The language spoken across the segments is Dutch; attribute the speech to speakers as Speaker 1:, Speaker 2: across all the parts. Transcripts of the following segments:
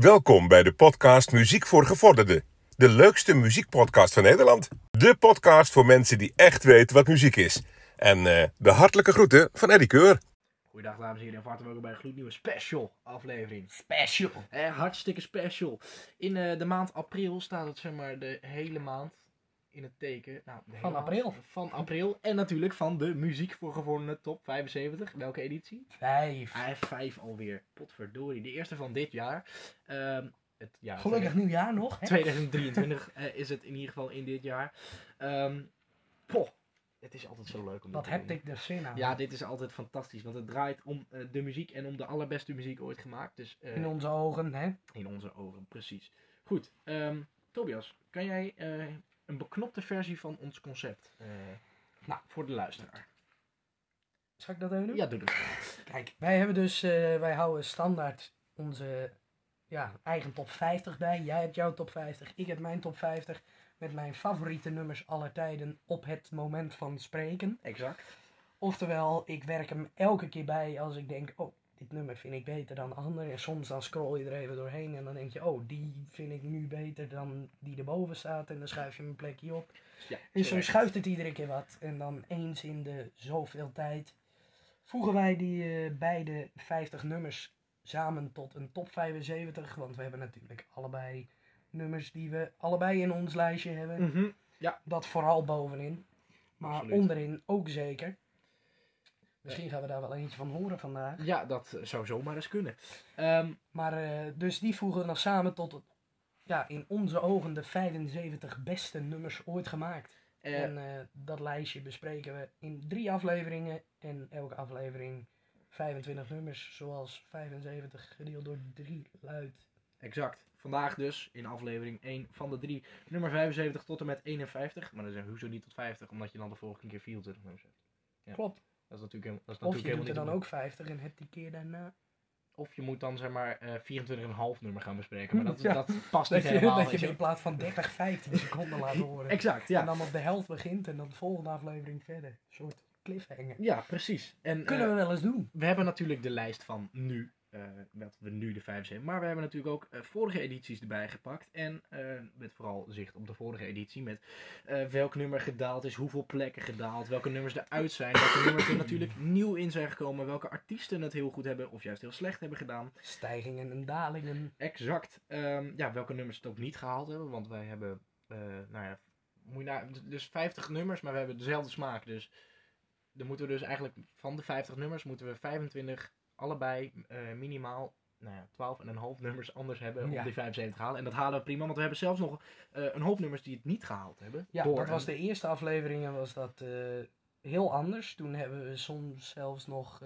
Speaker 1: Welkom bij de podcast Muziek voor Gevorderden. De leukste muziekpodcast van Nederland. De podcast voor mensen die echt weten wat muziek is. En eh, de hartelijke groeten van Eddie Keur.
Speaker 2: Goedendag dames en heren en hartelijk welkom bij een gloednieuwe special aflevering.
Speaker 3: Special.
Speaker 2: Eh, hartstikke special. In eh, de maand april staat het zeg maar de hele maand in het teken. Nou,
Speaker 3: Van april.
Speaker 2: Van april. En natuurlijk van de muziek voor gevorderden top 75. Welke editie?
Speaker 3: Vijf.
Speaker 2: Hij heeft vijf alweer. Potverdorie. De eerste van dit jaar. Ehm, het jaar
Speaker 3: Gelukkig nieuwjaar nog. Hè?
Speaker 2: 2023 eh, is het in ieder geval in dit jaar. Poh, het is altijd zo leuk om
Speaker 3: Wat heb ik er zin aan.
Speaker 2: Ja, dit is altijd fantastisch, want het draait om eh, de muziek en om de allerbeste muziek ooit gemaakt. Dus eh,
Speaker 3: In onze ogen, hè?
Speaker 2: in onze ogen, precies. Goed, ehm, Tobias, kan jij een beknopte versie van ons concept eh, nou, voor de luisteraar?
Speaker 3: Zal ik dat even doen?
Speaker 2: Ja, doe dat.
Speaker 3: Kijk, wij hebben dus, eh, wij houden standaard onze ja, eigen top 50 bij. Jij hebt jouw top 50, ik heb mijn top 50. Met mijn favoriete nummers aller tijden op het moment van spreken.
Speaker 2: Exact.
Speaker 3: Oftewel, ik werk hem elke keer bij als ik denk, oh, dit nummer vind ik beter dan de andere. En soms dan scroll je er even doorheen en dan denk je, oh, die vind ik nu beter dan die erboven staat. En dan schuif je een plekje op.
Speaker 2: Ja,
Speaker 3: En zo schuift het iedere keer wat. En dan eens in de zoveel tijd voegen wij die eh, beide 50 nummers samen tot een top 75. Want we hebben natuurlijk allebei nummers die we allebei in ons lijstje hebben.
Speaker 2: Mhm.
Speaker 3: Dat vooral bovenin. Maar
Speaker 2: Absoluut.
Speaker 3: onderin ook zeker. Misschien gaan we daar wel eentje van horen vandaag.
Speaker 2: Ja, dat eh, zou zomaar eens kunnen. Ehm,
Speaker 3: Maar eh, dus die voegen we dan samen tot ja, in onze ogen de 75 beste nummers ooit gemaakt.
Speaker 2: eh,
Speaker 3: En dat lijstje bespreken we in drie afleveringen. En elke aflevering 25 nummers, zoals 75 gedeeld door 3 luidt.
Speaker 2: exact. Vandaag dus in aflevering 1 van de 3, nummer 75 tot en met 51. Maar dan zeggen we hoezo niet tot 50, omdat je dan de vorige keer 24 nummers hebt. Ja.
Speaker 3: Klopt.
Speaker 2: Dat is natuurlijk, heel- dat is
Speaker 3: Of je doet er dan ook 50 en hebt die keer daarna.
Speaker 2: Of je moet dan zeg maar eh 24,5 nummer gaan bespreken. Maar dat,
Speaker 3: Ja.
Speaker 2: dat past niet
Speaker 3: je,
Speaker 2: helemaal.
Speaker 3: dat je in plaats van 30, 15 seconden laat horen.
Speaker 2: Exact,
Speaker 3: En
Speaker 2: ja.
Speaker 3: dan op de helft begint en dan de volgende aflevering verder. Een soort cliffhanger.
Speaker 2: Ja, precies. En
Speaker 3: Kunnen
Speaker 2: eh,
Speaker 3: we wel eens doen.
Speaker 2: we hebben natuurlijk de lijst van nu. Eh wat we nu de 5 zijn. Maar we hebben natuurlijk ook eh, vorige edities erbij gepakt. En eh, met vooral zicht op de vorige editie. Met welk nummer gedaald is, hoeveel plekken gedaald, welke nummers eruit zijn. Welke nummers er natuurlijk nieuw in zijn gekomen. Welke artiesten het heel goed hebben of juist heel slecht hebben gedaan.
Speaker 3: Stijgingen en dalingen.
Speaker 2: Exact. Ehm, ja, welke nummers het ook niet gehaald hebben. Want wij hebben, nou ja, moet je dus 50 nummers, maar we hebben dezelfde smaak. Dus dan moeten we dus eigenlijk van de 50 nummers moeten we 25 allebei eh, minimaal nou ja, 12 en een half nummers anders hebben om
Speaker 3: Ja.
Speaker 2: die 75 te halen. En dat halen we prima, want we hebben zelfs nog eh, een hoop nummers die het niet gehaald hebben.
Speaker 3: Ja,
Speaker 2: Door
Speaker 3: dat was de eerste aflevering en was dat eh, heel anders. Toen hebben we soms zelfs nog...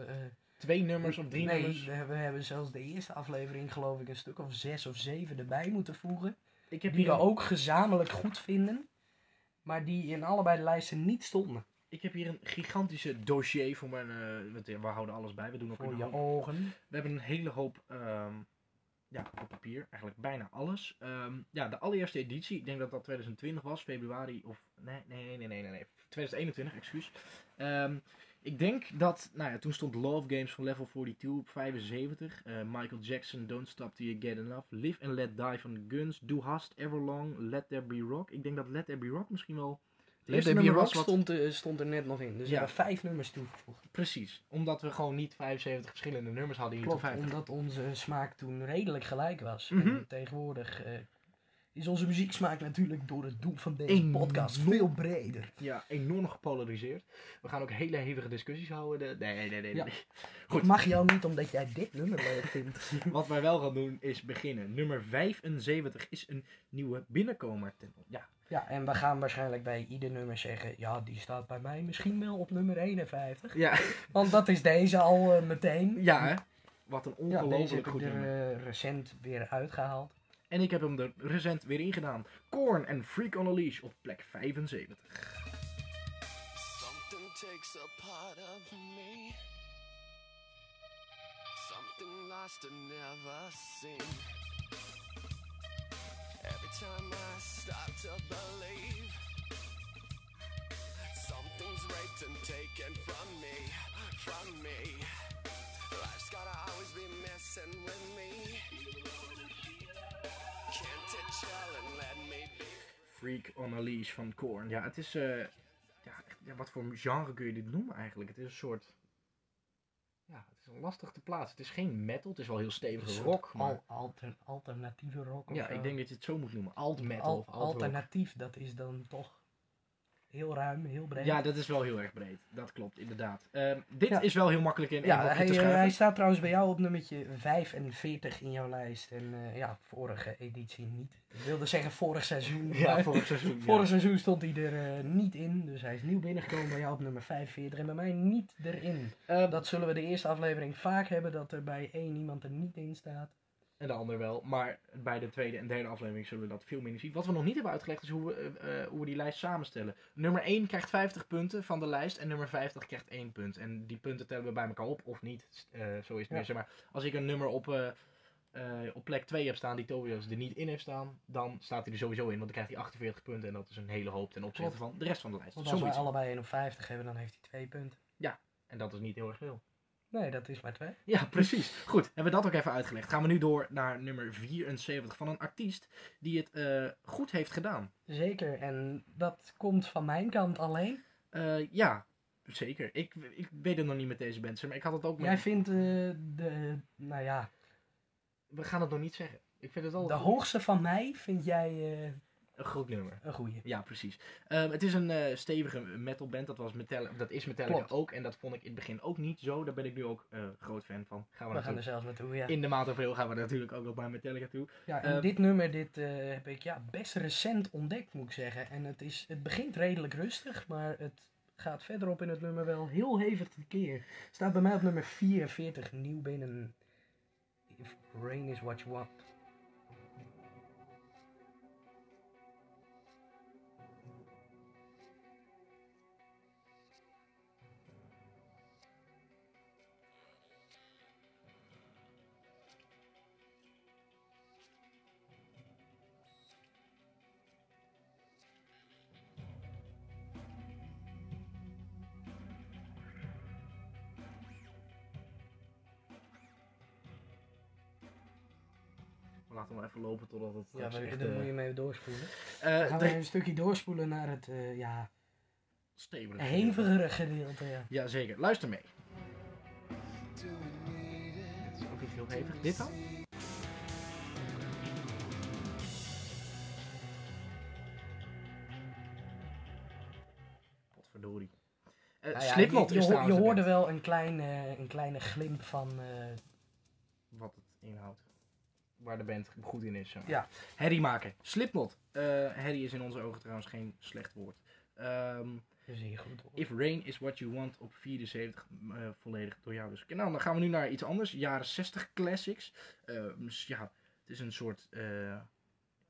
Speaker 2: twee nummers of drie
Speaker 3: nee,
Speaker 2: nummers.
Speaker 3: we hebben, we hebben zelfs de eerste aflevering geloof ik een stuk of zes of zeven erbij moeten voegen.
Speaker 2: Ik heb,
Speaker 3: Die
Speaker 2: hier
Speaker 3: we ook gezamenlijk goed vinden. Maar die in allebei de lijsten niet stonden.
Speaker 2: Ik heb hier een gigantische dossier voor mijn... eh, we houden alles bij. We doen ook
Speaker 3: Voor
Speaker 2: een
Speaker 3: je ogen.
Speaker 2: We hebben een hele hoop ehm, ja, op papier, eigenlijk bijna alles. Ehm, ja, de allereerste editie, ik denk dat dat 2020 was, februari of nee, nee, nee, nee, nee, nee, nee 2021, excuus. Ehm, ik denk dat, nou ja, toen stond Love Games van Level 42 op 75. eh, Michael Jackson, Don't Stop Till You Get Enough. Live and Let Die van Guns. Do Hast, Everlong, Let There Be Rock. Ik denk dat Let There Be Rock misschien wel... het
Speaker 3: Let
Speaker 2: eerste nummer was wat-
Speaker 3: stond, eh, stond er net nog in. Dus
Speaker 2: Ja.
Speaker 3: we hebben vijf nummers toegevoegd.
Speaker 2: Precies, omdat we gewoon niet 75 verschillende nummers hadden in de top
Speaker 3: Klopt,
Speaker 2: 50.
Speaker 3: omdat onze smaak toen redelijk gelijk was.
Speaker 2: Mhm.
Speaker 3: En tegenwoordig eh, is onze muzieksmaak natuurlijk door het doen van deze
Speaker 2: Enorm.
Speaker 3: podcast veel breder.
Speaker 2: Ja, enorm gepolariseerd. We gaan ook hele hevige discussies houden. De- Nee, nee, nee. nee.
Speaker 3: Ja. Ik mag jou niet omdat jij dit nummer leuk vindt.
Speaker 2: Wat wij wel gaan doen is beginnen. Nummer 75 is een nieuwe binnenkomer. Ten- Ja,
Speaker 3: Ja, en we gaan waarschijnlijk bij ieder nummer zeggen, ja, die staat bij mij misschien wel op nummer 51.
Speaker 2: ja,
Speaker 3: Want dat is deze al eh, meteen.
Speaker 2: ja hè? Wat een
Speaker 3: Ja, deze
Speaker 2: ongelooflijk
Speaker 3: heb
Speaker 2: goed
Speaker 3: ik er
Speaker 2: nummer.
Speaker 3: eh, recent weer uitgehaald.
Speaker 2: En ik heb hem er recent weer ingedaan. Korn en Freak on a Leash op plek 75.
Speaker 4: Something takes a part of me. Something lost and never seen time I start to believe something's raped and taken from me, from me. Life's gotta always be messing with me. Can't it challenge let me be?
Speaker 2: Freak on a Leash van Korn. Ja, het is. Uh, ja, wat voor genre kun je dit noemen eigenlijk? Het is een soort ja, het is lastig te plaatsen. Het is geen metal, het is wel heel stevige rock. Maar,
Speaker 3: al- alter- alternatieve rock
Speaker 2: ja, ik denk dat je het zo moet noemen. Alt metal
Speaker 3: Al-
Speaker 2: of alt
Speaker 3: alternatief, dat is dan toch heel ruim, heel breed.
Speaker 2: Ja, dat is wel heel erg breed. Dat klopt, inderdaad. Ehm, dit
Speaker 3: Ja.
Speaker 2: is wel heel makkelijk in
Speaker 3: Ja, hij,
Speaker 2: te
Speaker 3: eh, hij staat trouwens bij jou op nummertje 45 in jouw lijst. En eh, ja, vorige editie niet. Ik wilde zeggen vorig seizoen.
Speaker 2: Ja, vorig seizoen. ja.
Speaker 3: vorig seizoen stond hij er eh, niet in. Dus hij is nieuw binnengekomen bij jou op nummer 45 en bij mij niet erin.
Speaker 2: Ehm,
Speaker 3: Dat zullen we de eerste aflevering vaak hebben, dat er bij één iemand er niet in staat.
Speaker 2: En de ander wel. Maar bij de tweede en derde aflevering zullen we dat veel minder zien. Wat we nog niet hebben uitgelegd is hoe we, eh, eh, hoe we die lijst samenstellen. Nummer 1 krijgt 50 punten van de lijst en nummer 50 krijgt 1 punt. En die punten tellen we bij elkaar op of niet. Eh, zo is het
Speaker 3: Ja.
Speaker 2: meer. Maar, als ik een nummer op, op plek 2 heb staan die Tobias er niet in heeft staan, dan staat hij er sowieso in. Want dan krijgt hij 48 punten en dat is een hele hoop ten opzichte van de rest van de lijst.
Speaker 3: Want als
Speaker 2: het
Speaker 3: allebei 1 op 50 hebben, dan heeft hij twee punten.
Speaker 2: zien. En dat is niet heel erg veel.
Speaker 3: Nee, dat is maar twee.
Speaker 2: Ja, precies. Goed, hebben we dat ook even uitgelegd. Gaan we nu door naar nummer 74 van een artiest die het eh, goed heeft gedaan.
Speaker 3: Zeker, en dat komt van mijn kant alleen.
Speaker 2: Eh, ja, zeker. Ik, ik weet het nog niet met deze band, maar ik had het ook met...
Speaker 3: Jij vindt eh, de, nou ja,
Speaker 2: We gaan het nog niet zeggen. Ik vind het al
Speaker 3: de hoogste van mij vind jij
Speaker 2: een goed nummer.
Speaker 3: een goeie.
Speaker 2: Ja, precies. Ehm, het is een eh, stevige metalband. Dat, was Metallica, dat is Metallica
Speaker 3: Klopt.
Speaker 2: ook. En dat vond ik in het begin ook niet zo. Daar ben ik nu ook eh, groot fan van. Gaan we,
Speaker 3: We gaan er zelfs naartoe, ja.
Speaker 2: In de maand april gaan we natuurlijk ook nog bij Metallica toe.
Speaker 3: Ja, en
Speaker 2: Eh,
Speaker 3: dit nummer, dit eh, heb ik ja, best recent ontdekt, moet ik zeggen. En het, is, het begint redelijk rustig, maar het gaat verderop in het nummer wel heel hevig tekeer. Staat bij mij op nummer 44 nieuw binnen. If rain is what you want.
Speaker 2: Lopen totdat het
Speaker 3: Ja, maar
Speaker 2: echt,
Speaker 3: dan
Speaker 2: eh,
Speaker 3: moet je mee doorspoelen.
Speaker 2: eh,
Speaker 3: Dan gaan
Speaker 2: de-
Speaker 3: we een stukje doorspoelen naar het eh, ja,
Speaker 2: stevige
Speaker 3: hevigere gedeelte. Ja.
Speaker 2: Ja, zeker. Luister mee. Dit is ook niet heel hevig. Dit dan? Potverdorie. Eh
Speaker 3: Nou ja,
Speaker 2: Slipknot
Speaker 3: je, je, hoorde wel een kleine, een kleine glimp van. eh,
Speaker 2: Wat het inhoudt. Waar de band goed in is. Zeg maar.
Speaker 3: Ja.
Speaker 2: Herrie maken. Slipknot. Eh herrie is in onze ogen trouwens geen slecht woord. Ehm,
Speaker 3: zeer goed. hoor.
Speaker 2: If Rain is What You Want op 74 eh, volledig door jou. Dus nou, dan gaan we nu naar iets anders. Jaren 60 classics. Eh, dus ja, het is een soort...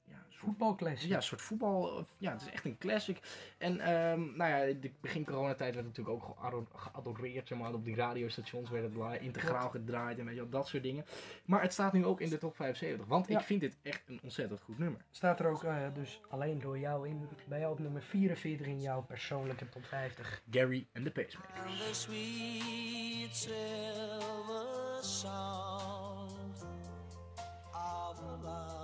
Speaker 2: ja, een soort
Speaker 3: Voetbalclassic.
Speaker 2: ja, een soort voetbal. Ja, het is echt een classic. En ehm, nou ja, de begin coronatijd werd natuurlijk ook geado- geadoreerd. Zeg maar, op die radiostations werd het integraal gedraaid en weet je wel, dat soort dingen. Maar het staat nu ook in de top 75. Want
Speaker 3: Ja.
Speaker 2: ik vind dit echt een ontzettend goed nummer.
Speaker 3: Staat er ook eh, dus alleen door jou in. Bij jou op nummer 44 in jouw persoonlijke top 50.
Speaker 2: Gary and the Pacemakers.
Speaker 5: And the sweet silver sound of love.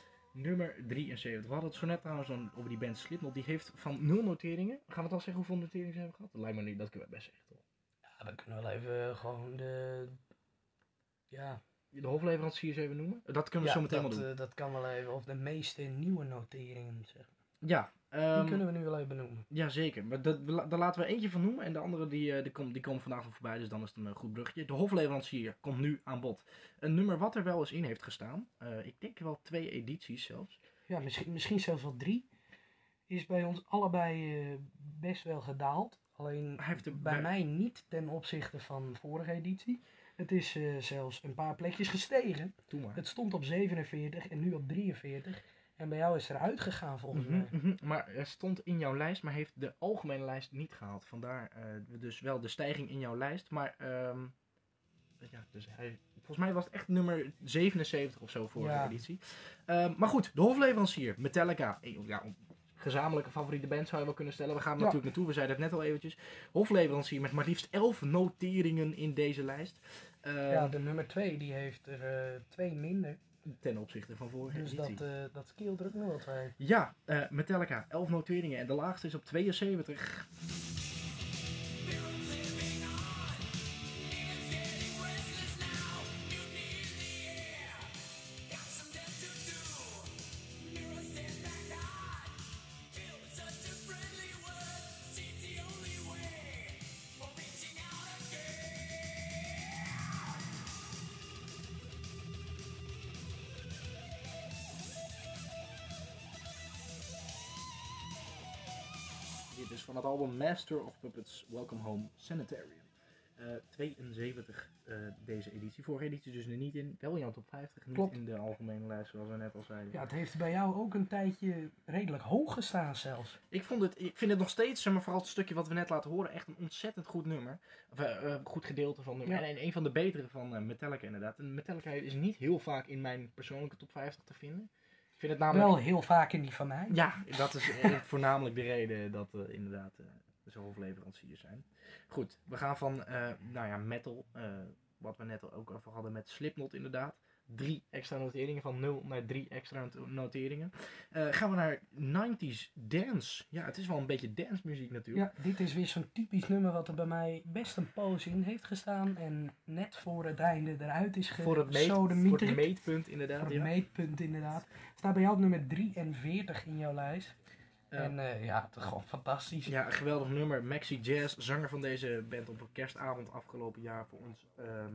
Speaker 2: Nummer 73. We hadden het zo net trouwens dan over die band Slipknot. Die heeft van nul noteringen. Gaan we het al zeggen hoeveel noteringen ze hebben gehad? Dat lijkt me niet. Dat kunnen we best zeggen toch?
Speaker 3: Ja, we kunnen wel even gewoon de. Ja,
Speaker 2: De hofleveranciers even noemen. Dat kunnen we
Speaker 3: ja
Speaker 2: zo meteen
Speaker 3: dat,
Speaker 2: wel doen.
Speaker 3: eh, dat kan wel even. Of de meeste nieuwe noteringen. Zeg.
Speaker 2: ja,
Speaker 3: Die
Speaker 2: ehm,
Speaker 3: kunnen we nu wel even benoemen.
Speaker 2: ja, zeker. Maar dat, daar laten we eentje van noemen. En de andere die, eh, die, komt, die komt vandaag nog voorbij. Dus dan is het een eh, goed bruggetje. De hofleverancier komt nu aan bod. Een nummer wat er wel eens in heeft gestaan. eh, ik denk wel twee edities zelfs.
Speaker 3: Ja, misschien, misschien zelfs wel drie. Is bij ons allebei best wel gedaald. Alleen
Speaker 2: Hij heeft
Speaker 3: bij
Speaker 2: bij-
Speaker 3: mij niet ten opzichte van vorige editie. Het is zelfs een paar plekjes gestegen.
Speaker 2: Doe maar.
Speaker 3: Het stond op 47 en nu op 43. En bij jou is er uitgegaan volgens
Speaker 2: Mhm,
Speaker 3: mij.
Speaker 2: mhm. Maar er stond in jouw lijst, maar heeft de algemene lijst niet gehaald. Vandaar eh, dus wel de stijging in jouw lijst. Maar ehm, ja, dus hij, volgens mij was het echt nummer 77 of zo vorige
Speaker 3: Ja.
Speaker 2: editie. Ehm, maar goed, de hofleverancier, Metallica. Eh, Ja, gezamenlijke favoriete band zou je wel kunnen stellen. We gaan er
Speaker 3: Ja.
Speaker 2: natuurlijk naartoe, we zeiden het net al eventjes. Hofleverancier met maar liefst 11 noteringen in deze lijst. Ehm,
Speaker 3: Ja, de nummer 2 die heeft er eh, twee minder.
Speaker 2: Ten opzichte van vorige
Speaker 3: Dus
Speaker 2: editie.
Speaker 3: dat, eh dat nog wel twee.
Speaker 2: Ja, eh, Metallica, 11 noteringen. En de laagste is op 72. Is van het album Master of Puppets Welcome Home Sanitarium. Eh, 72 eh, deze editie. Vorige editie dus er niet in. Wel in jouw top 50, niet
Speaker 3: Klopt.
Speaker 2: in de algemene lijst zoals we net al zeiden.
Speaker 3: Ja, het heeft bij jou ook een tijdje redelijk hoog gestaan zelfs.
Speaker 2: Ik, vond het, ik vind het nog steeds, maar, vooral het stukje wat we net laten horen, echt een ontzettend goed nummer. Of, eh, eh, goed gedeelte van nummer.
Speaker 3: Ja.
Speaker 2: En, en een van de betere van eh, Metallica inderdaad. En Metallica is niet heel vaak in mijn persoonlijke top 50 te vinden. Ik vind het namelijk...
Speaker 3: Wel heel vaak in die van mij.
Speaker 2: Ja, dat is eh, voornamelijk de reden dat we inderdaad eh zo hofleveranciers zijn. Goed, we gaan van eh, nou ja, metal, eh, wat we net ook over hadden met Slipknot inderdaad. Drie extra noteringen, van 0 naar drie extra not- noteringen. Eh, gaan we naar 90s dance. Ja, het is wel een beetje dance muziek natuurlijk.
Speaker 3: Ja, dit is weer zo'n typisch nummer wat er bij mij best een poos in heeft gestaan. En net voor het einde eruit is
Speaker 2: voor, het meet, voor het meetpunt inderdaad.
Speaker 3: Voor het
Speaker 2: ja.
Speaker 3: meetpunt inderdaad. Staat bij jou op nummer 43 in jouw lijst.
Speaker 2: Ja.
Speaker 3: En eh, ja, het is gewoon fantastisch.
Speaker 2: Ja, een geweldig nummer. Maxi Jazz, zanger van deze band op een kerstavond afgelopen jaar voor ons ehm,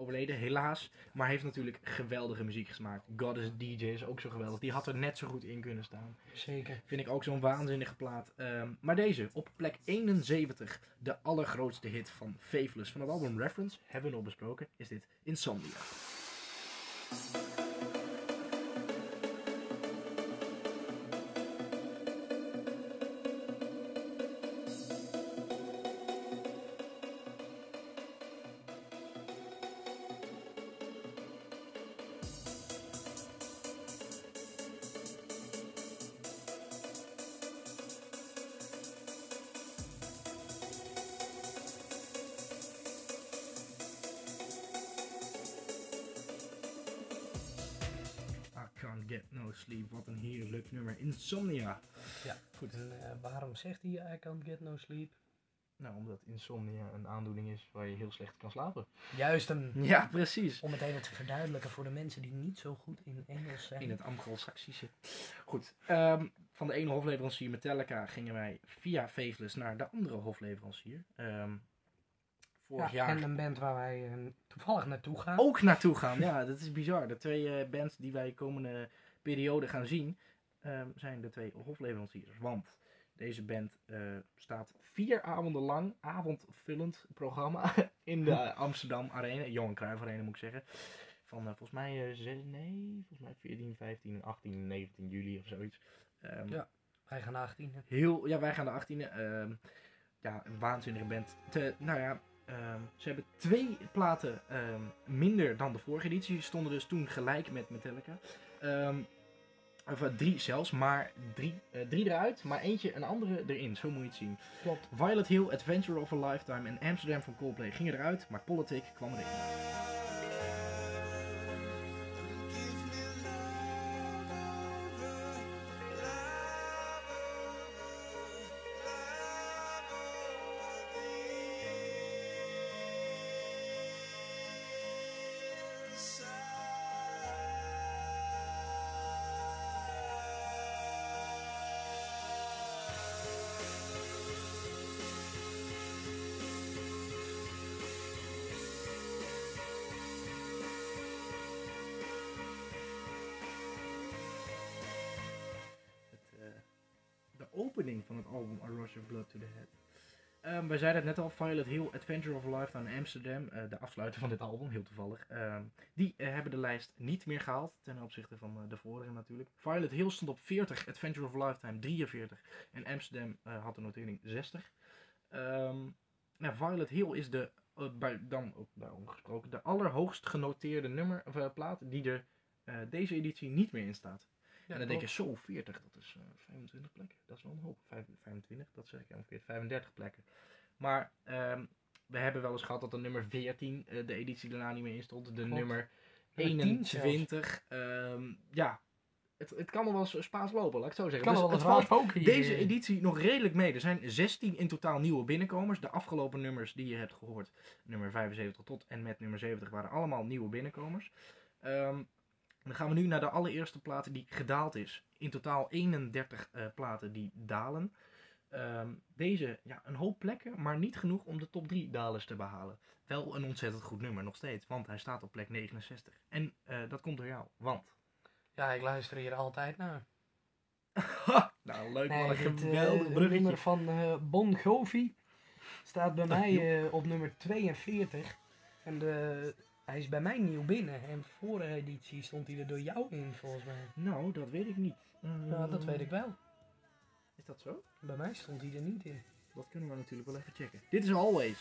Speaker 2: overleden, helaas. Maar heeft natuurlijk geweldige muziek gemaakt. God is DJ is ook zo geweldig. Die had er net zo goed in kunnen staan.
Speaker 3: Zeker.
Speaker 2: Vind ik ook zo'n waanzinnige plaat. Ehm, maar deze, op plek 71, de allergrootste hit van Faithless. Van het album Reference, hebben we al besproken, is dit Insomnia. No Sleep, wat een heerlijk nummer. Insomnia.
Speaker 3: Ja, goed. En eh, waarom zegt hij I can't get no sleep?
Speaker 2: Nou, omdat insomnia een aandoening is waar je heel slecht kan slapen.
Speaker 3: Juist hem.
Speaker 2: Ja, precies.
Speaker 3: Om het even te verduidelijken voor de mensen die niet zo goed in Engels zijn.
Speaker 2: In het Anglo-Saxische. Goed. ehm, van de ene hofleverancier Metallica gingen wij via Faithless naar de andere hofleverancier. Ehm, vorig
Speaker 3: ja,
Speaker 2: jaar
Speaker 3: En een band waar wij eh, toevallig naartoe gaan.
Speaker 2: ook naartoe gaan. Ja, dat is bizar. De twee eh, bands die wij de komende periode gaan zien, ehm, zijn de twee hofleveranciers. Want deze band eh, staat vier avonden lang, avondvullend programma, in de Amsterdam Arena, Johan Cruijff Arena moet ik zeggen. Van eh, volgens mij, eh, zes- nee, volgens mij 14, 15, 18, 19 juli of zoiets. Ehm,
Speaker 3: Ja. Wij gaan naar 18.
Speaker 2: Heel, ja, wij gaan de 18e. ehm, ja, een waanzinnige band. Te, nou ja, ze hebben twee platen minder dan de vorige editie. Ze stonden dus toen gelijk met Metallica. Ehm, of eh, drie zelfs, maar drie, eh, drie eruit, maar eentje een andere erin. Zo moet je het zien.
Speaker 3: Klopt.
Speaker 2: Violet Hill, Adventure of a Lifetime en Amsterdam van Coldplay gingen eruit, maar Politic kwam erin. Opening van het album A Rush of Blood to the Head Ehm, wij zeiden het net al, Violet Hill, Adventure of a Lifetime in Amsterdam, eh, de afsluiter van dit album, heel toevallig. Ehm, die eh, hebben de lijst niet meer gehaald, ten opzichte van eh, de vorige natuurlijk. Violet Hill stond op 40, Adventure of Lifetime 43 en Amsterdam had de notering 60. Ehm nou, Violet Hill is de, bij, dan ook daarom gesproken, de allerhoogst genoteerde nummer, of, plaat die er deze editie niet meer in staat.
Speaker 3: Ja,
Speaker 2: en dan denk je, zo, 40, dat is eh, 25 plekken. Dat is wel een hoop. Vijf- 25, dat zeg ik ongeveer 35 plekken. Maar ehm, we hebben wel eens gehad dat de nummer 14 eh, de editie daarna niet meer in stond. De
Speaker 3: Klopt.
Speaker 2: nummer
Speaker 3: Nummer 10 zelfs.
Speaker 2: 21. ehm, ja, het, het kan nog wel eens spaas lopen, laat ik het zo zeggen.
Speaker 3: Kan
Speaker 2: Dus
Speaker 3: wel
Speaker 2: het valt
Speaker 3: ook hier.
Speaker 2: deze editie nog redelijk mee. Er zijn 16 in totaal nieuwe binnenkomers. De afgelopen nummers die je hebt gehoord, nummer 75 tot en met nummer 70, waren allemaal nieuwe binnenkomers. Ehm, dan gaan we nu naar de allereerste plaat die gedaald is. In totaal 31 eh, platen die dalen. Ehm, deze, ja, een hoop plekken, maar niet genoeg om de top 3 dalers te behalen. Wel een ontzettend goed nummer nog steeds, want hij staat op plek 69. En eh, dat komt door jou, want...
Speaker 3: Ja, ik luister hier altijd naar.
Speaker 2: Nou, leuk man, een
Speaker 3: eh,
Speaker 2: geweldig
Speaker 3: het nummer van Bon Jovi staat bij mij eh, op nummer 42. En de, hij is bij mij nieuw binnen. En vorige editie stond hij er door jou in, volgens mij.
Speaker 2: Nou, dat weet ik niet.
Speaker 3: Ja, dat weet ik wel.
Speaker 2: Is dat zo?
Speaker 3: Bij mij stond hij er niet in.
Speaker 2: Dat kunnen we natuurlijk wel even checken. Dit is Always.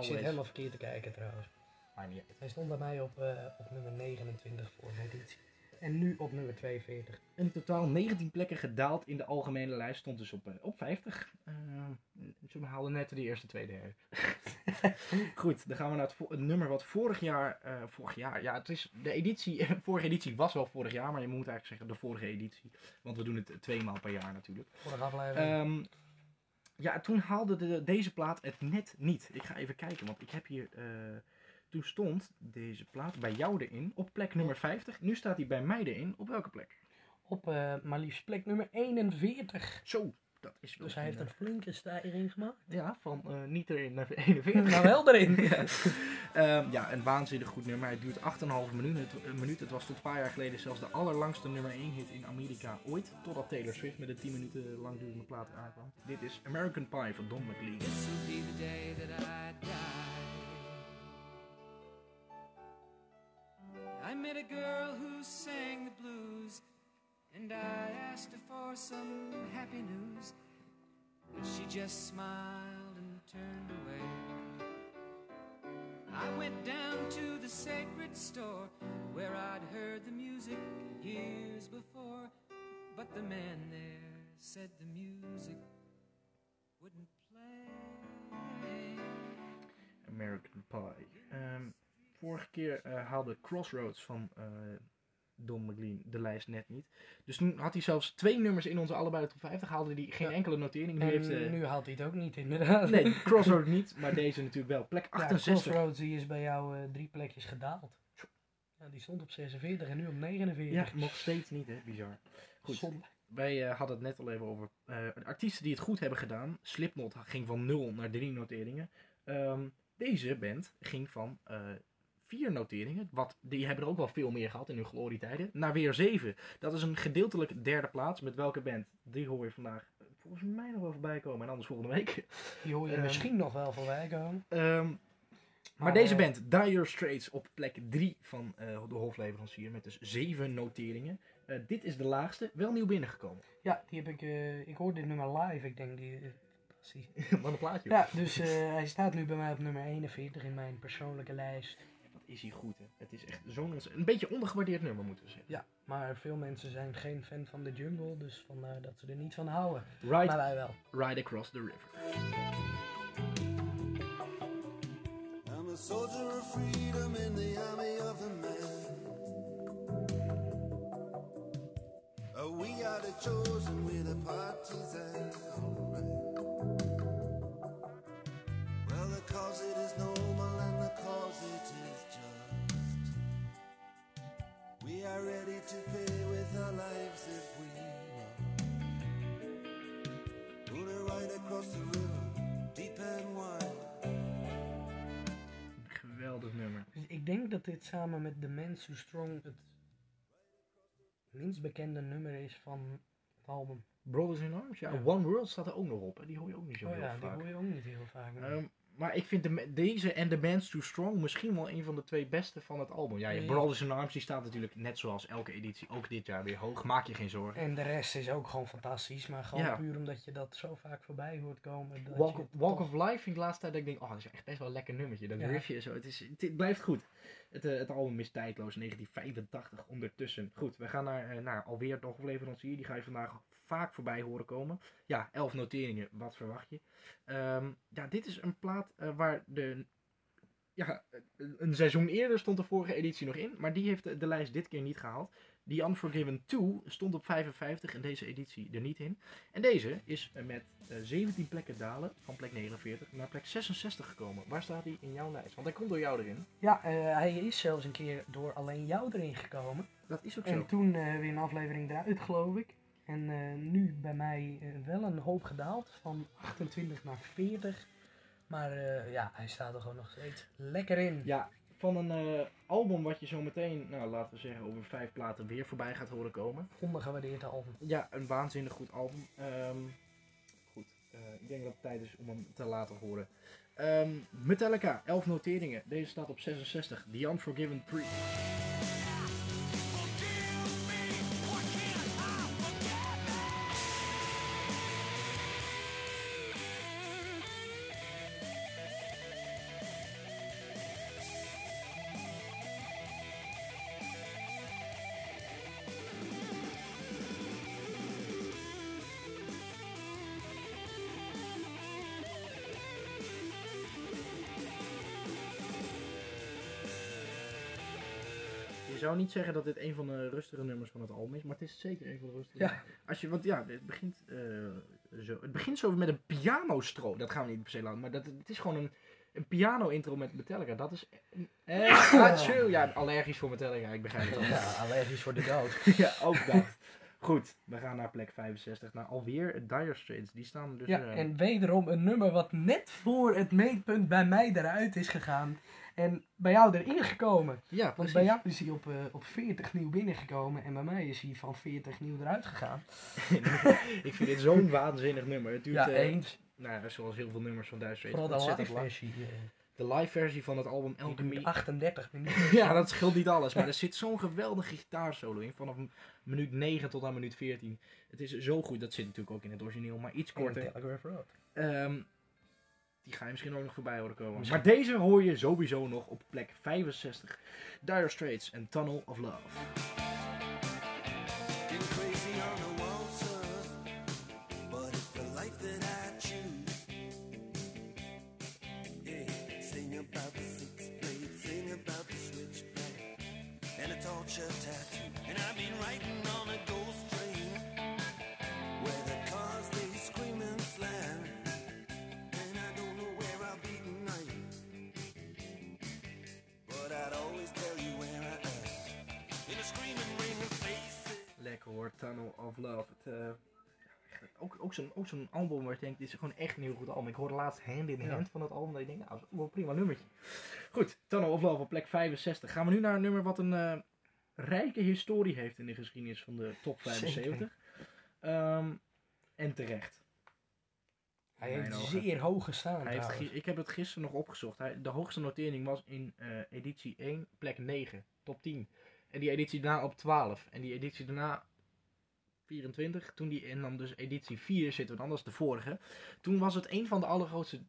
Speaker 3: Ik zit helemaal verkeerd te kijken trouwens.
Speaker 2: Maar niet uit.
Speaker 3: Hij stond bij mij op, eh, op nummer 29 voor de editie. En nu op nummer 42.
Speaker 2: In totaal 19 plekken gedaald in de algemene lijst. Stond dus op, eh, op 50. Eh ze haalden net de eerste twee derde. Goed, dan gaan we naar het, nummer wat vorig jaar... eh, vorig jaar, ja, het is de editie... vorige editie was wel vorig jaar, maar je moet eigenlijk zeggen de vorige editie. Want we doen het twee maal per jaar natuurlijk.
Speaker 3: Vorige aflevering.
Speaker 2: Ehm, ja, toen haalde de, deze plaat het net niet. Ik ga even kijken, want ik heb hier... eh, toen stond deze plaat bij jou erin op plek nummer 50. Nu staat hij bij mij erin. Op welke plek?
Speaker 3: op eh, maar liefst plek nummer 41.
Speaker 2: Zo, dat is wel
Speaker 3: Dus hij heeft een flinke stijging gemaakt.
Speaker 2: Ja, van eh, niet erin naar 41.
Speaker 3: nou wel erin.
Speaker 2: ja. Ehm, ja, een waanzinnig goed nummer. Hij duurt 8,5 minuten. Het, een minuut. Het was tot een paar jaar geleden zelfs de allerlangste nummer 1 hit in Amerika ooit. Totdat Taylor Swift met een 10 minuten langdurende plaat aankwam. Dit is American Pie van Don McLean.
Speaker 6: This will be the day that I die. I met a girl who sang the blues, and I asked her for some happy news. But she just smiled and turned away. I went down to the sacred store where I'd heard the music years before, but the man there said the music wouldn't play.
Speaker 2: American Pie. Ehm, vorige keer eh, haalde Crossroads van eh, Don McLean de lijst net niet. Dus toen had hij zelfs twee nummers in onze allebei de top 50. Haalde hij geen
Speaker 3: Ja.
Speaker 2: enkele notering. Nu
Speaker 3: En
Speaker 2: heeft, eh,
Speaker 3: nu haalt hij het ook niet, inderdaad.
Speaker 2: Nee, Crossroads niet, maar deze natuurlijk wel. Plek
Speaker 3: Ja,
Speaker 2: 68.
Speaker 3: Crossroads die is bij jou eh, drie plekjes gedaald. Ja, die stond op 46 en nu op 49.
Speaker 2: Ja, nog steeds niet, hè? Bizar. Goed,
Speaker 3: Zonde.
Speaker 2: wij eh, hadden het net al even over artiesten die het goed hebben gedaan. Slipknot ging van 0 naar 3 noteringen. Ehm, deze band ging van eh 4 noteringen, wat, die hebben er ook wel veel meer gehad in hun glorietijden, naar weer 7. Dat is een gedeeltelijk derde plaats. Met welke band? Die hoor je vandaag eh, volgens mij nog wel voorbij komen en anders volgende week.
Speaker 3: Die hoor je
Speaker 2: Ehm,
Speaker 3: misschien nog wel voorbij komen.
Speaker 2: Ehm, maar, deze
Speaker 3: eh,
Speaker 2: band, Dire Straits, op plek 3 van eh, de hofleverancier met dus 7 noteringen. Eh, dit is de laagste, wel nieuw binnengekomen.
Speaker 3: Ja, die heb ik, eh, ik hoorde dit nummer live. Ik denk die, eh.
Speaker 2: Wat een plaatje.
Speaker 3: Ja, dus eh, hij staat nu bij mij op nummer 41 in mijn persoonlijke lijst.
Speaker 2: Is hij goed, hè? Het is echt zo'n een beetje ondergewaardeerd nummer, moeten we zeggen.
Speaker 3: Ja, maar veel mensen zijn geen fan van de jungle, dus vandaar dat ze er niet van houden.
Speaker 2: Ride,
Speaker 3: Maar wij wel.
Speaker 2: Ride Across the River.
Speaker 5: I'm a soldier of freedom in the army of the man. Uh, we are the
Speaker 4: chosen with a partisan. Alright. Well, the cause it is noble are ready to pay with our lives if we want. Right across the river, deep and wide.
Speaker 2: Geweldig nummer.
Speaker 3: Dus ik denk dat dit samen met The Man Too Strong het minst bekende nummer is van het album.
Speaker 2: Brothers in Arms? Ja,
Speaker 3: Ja.
Speaker 2: One World staat er ook nog op. Hè? Die hoor je ook niet zo
Speaker 3: Oh
Speaker 2: heel
Speaker 3: ja, die
Speaker 2: vaak.
Speaker 3: hoor je ook niet heel vaak. nee.
Speaker 2: Maar ik vind de, deze en The Band's Too Strong misschien wel een van de twee beste van het album. Ja, je
Speaker 3: Ja.
Speaker 2: Brothers in Arms die staat natuurlijk net zoals elke editie ook dit jaar weer hoog. Maak je geen zorgen.
Speaker 3: En de rest is ook gewoon fantastisch, maar gewoon
Speaker 2: Ja.
Speaker 3: puur omdat je dat zo vaak voorbij hoort komen. Dat
Speaker 2: Walk,
Speaker 3: je
Speaker 2: of, Walk
Speaker 3: toch-
Speaker 2: of Life vind ik de laatste tijd dat ik denk, oh, dat is echt best wel een lekker nummertje. Dat
Speaker 3: Ja.
Speaker 2: riffje en zo. Het, is, het blijft goed. Het, eh, het album is tijdloos, 1985 ondertussen. Goed, we gaan naar, eh, naar alweer nog een leverancier. Die ga je vandaag vaak voorbij horen komen. Ja, 11 noteringen, wat verwacht je? Ehm, ja, dit is een plaat eh, waar de... Ja, een- seizoen eerder stond de vorige editie nog in, maar die heeft de, de lijst dit keer niet gehaald. The Unforgiven 2 stond op 55 en deze editie er niet in. En deze is eh, met eh, 17 plekken dalen van plek 49 naar plek 66 gekomen. Waar staat hij in jouw lijst? Want hij komt door jou erin.
Speaker 3: Ja, eh, hij is zelfs een keer door alleen jou erin gekomen.
Speaker 2: Dat is ook
Speaker 3: En
Speaker 2: zo.
Speaker 3: toen eh, weer een aflevering eruit, geloof ik. En eh, nu bij mij eh, wel een hoop gedaald, van 28 naar 40. Maar eh, ja, hij staat er gewoon nog steeds lekker in.
Speaker 2: Ja, van een eh, album wat je zo meteen, nou laten we zeggen, over vijf platen weer voorbij gaat horen komen.
Speaker 3: Ondergewaardeerd album.
Speaker 2: Ja, een waanzinnig goed album. Ehm, goed, eh, ik denk dat het tijd is om hem te laten horen. Ehm, Metallica, 11 noteringen. Deze staat op 66. The Unforgiven 3. Je zou niet zeggen dat dit een van de rustige nummers van het album is, maar het is zeker een van de rustige.
Speaker 3: Ja.
Speaker 2: Als je, want ja, het begint, eh, zo, het begint zo met een pianostro. Dat gaan we niet per se laten, maar dat, het is gewoon een, een piano-intro met Metallica. Dat is. Eh, ah, chill. Ja, allergisch voor Metallica, ik begrijp het al.
Speaker 3: Ja, allergisch voor de dood.
Speaker 2: ja, ook dat. Goed, we gaan naar plek 65. Nou, alweer Dire Straits. Die staan dus.
Speaker 3: Ja,
Speaker 2: eh,
Speaker 3: en wederom een nummer wat net voor het meetpunt bij mij eruit is gegaan. En bij jou erin gekomen.
Speaker 2: ja,
Speaker 3: Want bij jou is hij op, eh, op 40 nieuw binnengekomen. En bij mij is hij van 40 nieuw eruit gegaan.
Speaker 2: ik vind dit zo'n waanzinnig nummer. Het duurt,
Speaker 3: Ja,
Speaker 2: eh,
Speaker 3: eens.
Speaker 2: nou, zoals heel veel nummers van Straits.
Speaker 3: Vooral de live versie. eh,
Speaker 2: De live versie van het album Alchemy.
Speaker 3: duurt 38 minuten.
Speaker 2: Ja, dat scheelt niet alles. Maar er zit zo'n geweldige gitaarsolo in. Vanaf minuut 9 tot aan minuut 14. Het is zo goed. Dat zit natuurlijk ook in het origineel, maar iets korter.
Speaker 3: Telegraph Road.
Speaker 2: Ehm, die ga je misschien ook nog voorbij horen komen.
Speaker 3: Misschien.
Speaker 2: Maar deze hoor je sowieso nog op plek 65. Dire Straits en Tunnel of Love. Het, eh, ook ook zo'n zo'n album waar je denkt, dit is gewoon echt een heel goed album. Ik hoorde laatst Hand in
Speaker 3: Ja.
Speaker 2: Hand van het album. Dat ik denk, nou, dat wel een prima nummertje. Goed, Tunnel of Love op plek 65. Gaan we nu naar een nummer wat een eh, rijke historie heeft in de geschiedenis van de top 75. Ehm, en terecht.
Speaker 3: Hij heeft
Speaker 2: ogen.
Speaker 3: zeer hoog gestaan
Speaker 2: Hij heeft, ik heb het gisteren nog opgezocht. Hij, de hoogste notering was in eh, editie 1, plek 9, top 10. En die editie daarna op 12. En die editie daarna 24. Toen die, en dan dus editie 4 zitten we dan, dat is de vorige. Toen was het een van de allergrootste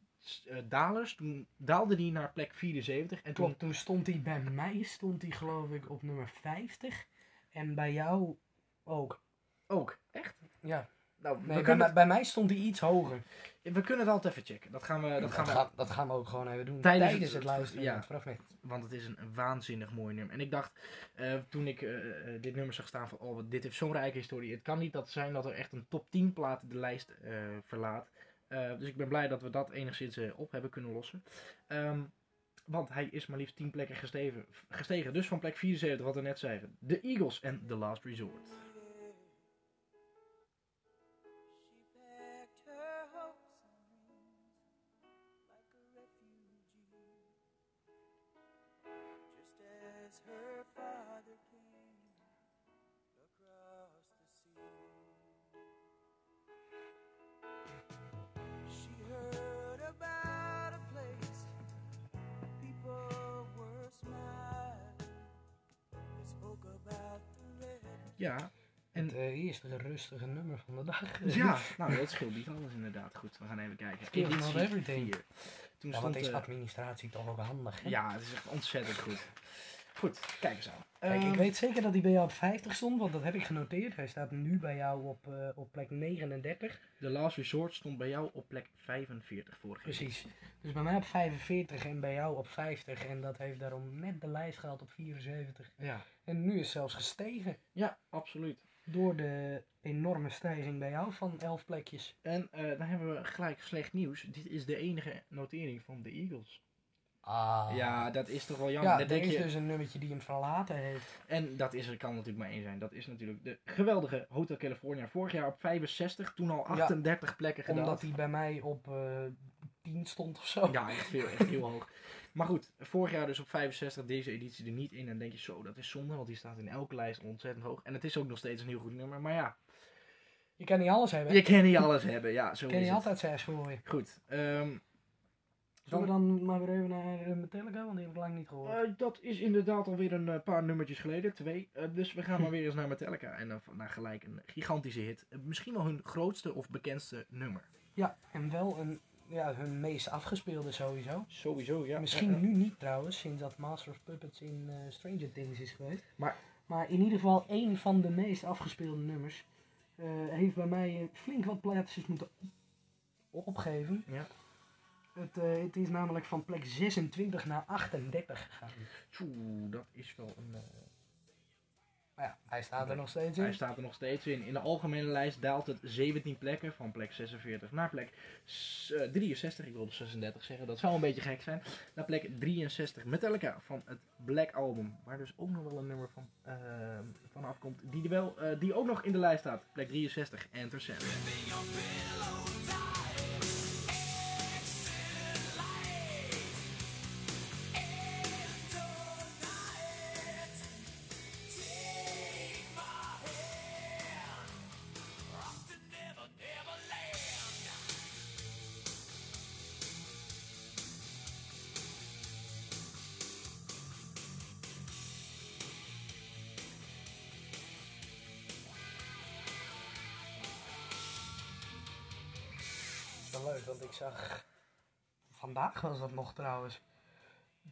Speaker 2: eh, dalers. Toen daalde die naar plek 74. En toen,
Speaker 3: toen stond hij bij mij, stond hij geloof ik op nummer 50. En bij jou ook.
Speaker 2: ook. Echt?
Speaker 3: Ja,
Speaker 2: Nou,
Speaker 3: Nee, bij,
Speaker 2: kunnen
Speaker 3: mij-
Speaker 2: het,
Speaker 3: bij mij stond hij iets hoger.
Speaker 2: we kunnen het altijd even checken. Dat gaan we, dat
Speaker 3: Dat,
Speaker 2: gaan we
Speaker 3: dat gaan we ook gewoon even doen.
Speaker 2: Tijdens
Speaker 3: Tijdens,
Speaker 2: het-
Speaker 3: het, luisteren
Speaker 2: ja.
Speaker 3: het.
Speaker 2: Want het is een waanzinnig mooi nummer. En ik dacht, eh, toen ik eh, eh, dit nummer zag staan, van oh, dit heeft zo'n rijke historie. Het kan niet dat zijn dat er echt een top 10 plaat de lijst verlaat. Dus ik ben blij dat we dat enigszins op hebben kunnen lossen. Ehm, want hij is maar liefst 10 plekken gestegen, gestegen. Dus van plek 74, wat we net zeiden. De Eagles en The Last Resort.
Speaker 5: As her father came across the sea. She heard about a place people were smiling. They spoke about the red
Speaker 2: Ja, en
Speaker 3: Het eh, eerste rustige nummer van de dag.
Speaker 2: ja, nou dat scheelt niet alles inderdaad. Goed, we gaan even kijken.
Speaker 3: Skills not
Speaker 2: Editie
Speaker 3: everything.
Speaker 2: 4. Toen
Speaker 3: Ja,
Speaker 2: stond,
Speaker 3: want is
Speaker 2: eh,
Speaker 3: administratie toch ook handig, hè?
Speaker 2: Ja, het is echt ontzettend goed. Goed, kijk eens aan.
Speaker 3: Kijk, ik
Speaker 2: Ehm,
Speaker 3: weet zeker dat hij bij jou op 50 stond, want dat heb ik genoteerd. Hij staat nu bij jou op, eh, op plek 39.
Speaker 2: The Last Resort stond bij jou op plek 45 vorige keer.
Speaker 3: Precies. Dus bij mij op 45 en bij jou op 50. En dat heeft daarom net de lijst gehaald op 74.
Speaker 2: Ja.
Speaker 3: En nu is zelfs gestegen.
Speaker 2: ja, absoluut.
Speaker 3: Door de enorme stijging bij jou van 11 plekjes.
Speaker 2: En eh, dan hebben we gelijk slecht nieuws. Dit is de enige notering van de Eagles.
Speaker 3: Ah.
Speaker 2: Ja, dat is toch wel jammer.
Speaker 3: Ja, er
Speaker 2: denk
Speaker 3: is
Speaker 2: je,
Speaker 3: dus een nummertje die hem verlaten heeft.
Speaker 2: En dat is er, kan natuurlijk maar één zijn. Dat is natuurlijk de geweldige Hotel California. Vorig jaar op 65, toen al 38 plekken gedaald.
Speaker 3: Omdat hij bij mij op eh 10 stond of zo.
Speaker 2: Ja, echt, veel, echt heel hoog. Maar goed, vorig jaar dus op 65, deze editie er niet in. En dan denk je zo, dat is zonde, want die staat in elke lijst ontzettend hoog. En het is ook nog steeds een heel goed nummer. Maar ja,
Speaker 3: Je kan niet alles hebben.
Speaker 2: je kan niet alles hebben. Ja, zo
Speaker 3: Je kan niet altijd zes gooien.
Speaker 2: Goed, ehm,
Speaker 3: Zullen we dan maar weer even naar eh, Metallica, want die heb ik lang niet gehoord.
Speaker 2: eh, dat is inderdaad alweer een eh, paar nummertjes geleden, twee. Dus we gaan maar weer eens naar Metallica. En dan naar gelijk een gigantische hit. Misschien wel hun grootste of bekendste nummer.
Speaker 3: Ja, en wel een, ja, hun meest afgespeelde sowieso.
Speaker 2: Sowieso, ja.
Speaker 3: Misschien
Speaker 2: Ja, ja.
Speaker 3: nu niet trouwens, sinds dat Master of Puppets in Stranger Things is geweest.
Speaker 2: Maar-
Speaker 3: maar in ieder geval één van de meest afgespeelde nummers. heeft bij mij flink wat plaatsjes moeten op- opgeven.
Speaker 2: Ja.
Speaker 3: Het, eh, het is namelijk van plek 26 naar 38 gegaan.
Speaker 2: Tjoe, dat is wel een... eh,
Speaker 3: Maar ja, hij staat er nog steeds in.
Speaker 2: Hij staat er nog steeds in. In de algemene lijst daalt het 17 plekken van plek 46 naar plek s- eh, 63. Ik wilde 36 zeggen, dat zou een beetje gek zijn. Naar plek 63 Metallica van het Black Album. Waar dus ook nog wel een nummer van, eh, van afkomt. Die, er wel, eh, die ook nog in de lijst staat. Plek 63, Enter Sandman.
Speaker 3: Zag. Vandaag was dat nog trouwens.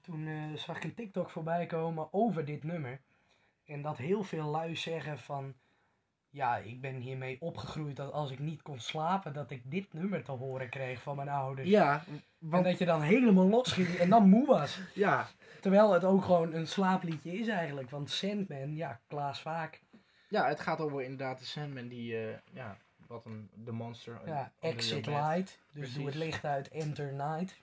Speaker 3: Toen eh, zag ik een TikTok voorbij komen over dit nummer. En dat heel veel lui zeggen van. Ja, ik ben hiermee opgegroeid dat als ik niet kon slapen, dat ik dit nummer te horen kreeg van mijn ouders.
Speaker 2: Ja,
Speaker 3: En
Speaker 2: want,
Speaker 3: dat je dan helemaal losging en dan moe was.
Speaker 2: ja,
Speaker 3: Terwijl het ook gewoon een slaapliedje is eigenlijk. Want Sandman, ja, Klaas Vaak.
Speaker 2: ja, het gaat over inderdaad de Sandman die, eh, ja, wat een, de monster.
Speaker 3: Ja, Exit. Light. Dus
Speaker 2: Precies.
Speaker 3: doe het licht uit, Enter Night.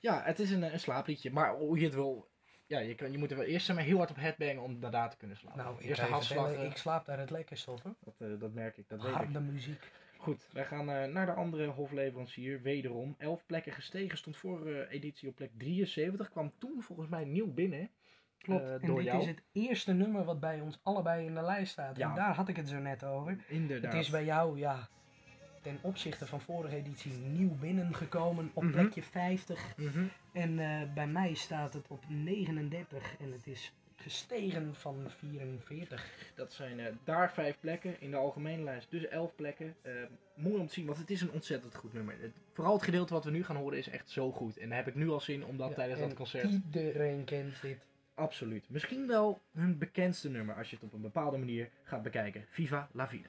Speaker 2: Ja, het is een, een slaapliedje. Maar hoe je het wil... Ja, je, kan, je moet er wel eerst maar, heel hard op headbangen om daarna te kunnen slapen.
Speaker 3: Nou, ik, vertellen,
Speaker 2: hartslag.
Speaker 3: ik slaap daar het lekkerst op. Hè?
Speaker 2: Dat, eh, dat merk ik, dat weet ik.
Speaker 3: Muziek.
Speaker 2: Goed, wij gaan eh, naar de andere hofleverancier. Wederom, 11 plekken gestegen. Stond vorige editie op plek 73. Kwam toen volgens mij nieuw binnen.
Speaker 3: Klopt.
Speaker 2: Eh,
Speaker 3: en dit
Speaker 2: jou.
Speaker 3: is het eerste nummer wat bij ons allebei in de lijst staat.
Speaker 2: Ja.
Speaker 3: En daar had ik het zo net over.
Speaker 2: Inderdaad.
Speaker 3: Het is bij jou, ja, ten opzichte van vorige editie nieuw binnengekomen op
Speaker 2: Mhm.
Speaker 3: plekje 50.
Speaker 2: Mhm.
Speaker 3: En eh, bij mij staat het op 39 en het is gestegen van 44.
Speaker 2: Dat zijn eh, daar vijf plekken in de algemene lijst. Dus 11 plekken. Eh, mooi om te zien, want het is een ontzettend goed nummer. Het, vooral het gedeelte wat we nu gaan horen is echt zo goed. En daar heb ik nu al zin om dat
Speaker 3: Ja,
Speaker 2: tijdens
Speaker 3: en
Speaker 2: dat concert.
Speaker 3: Iedereen kent dit.
Speaker 2: Absoluut. Misschien wel hun bekendste nummer als je het op een bepaalde manier gaat bekijken. Viva la vida.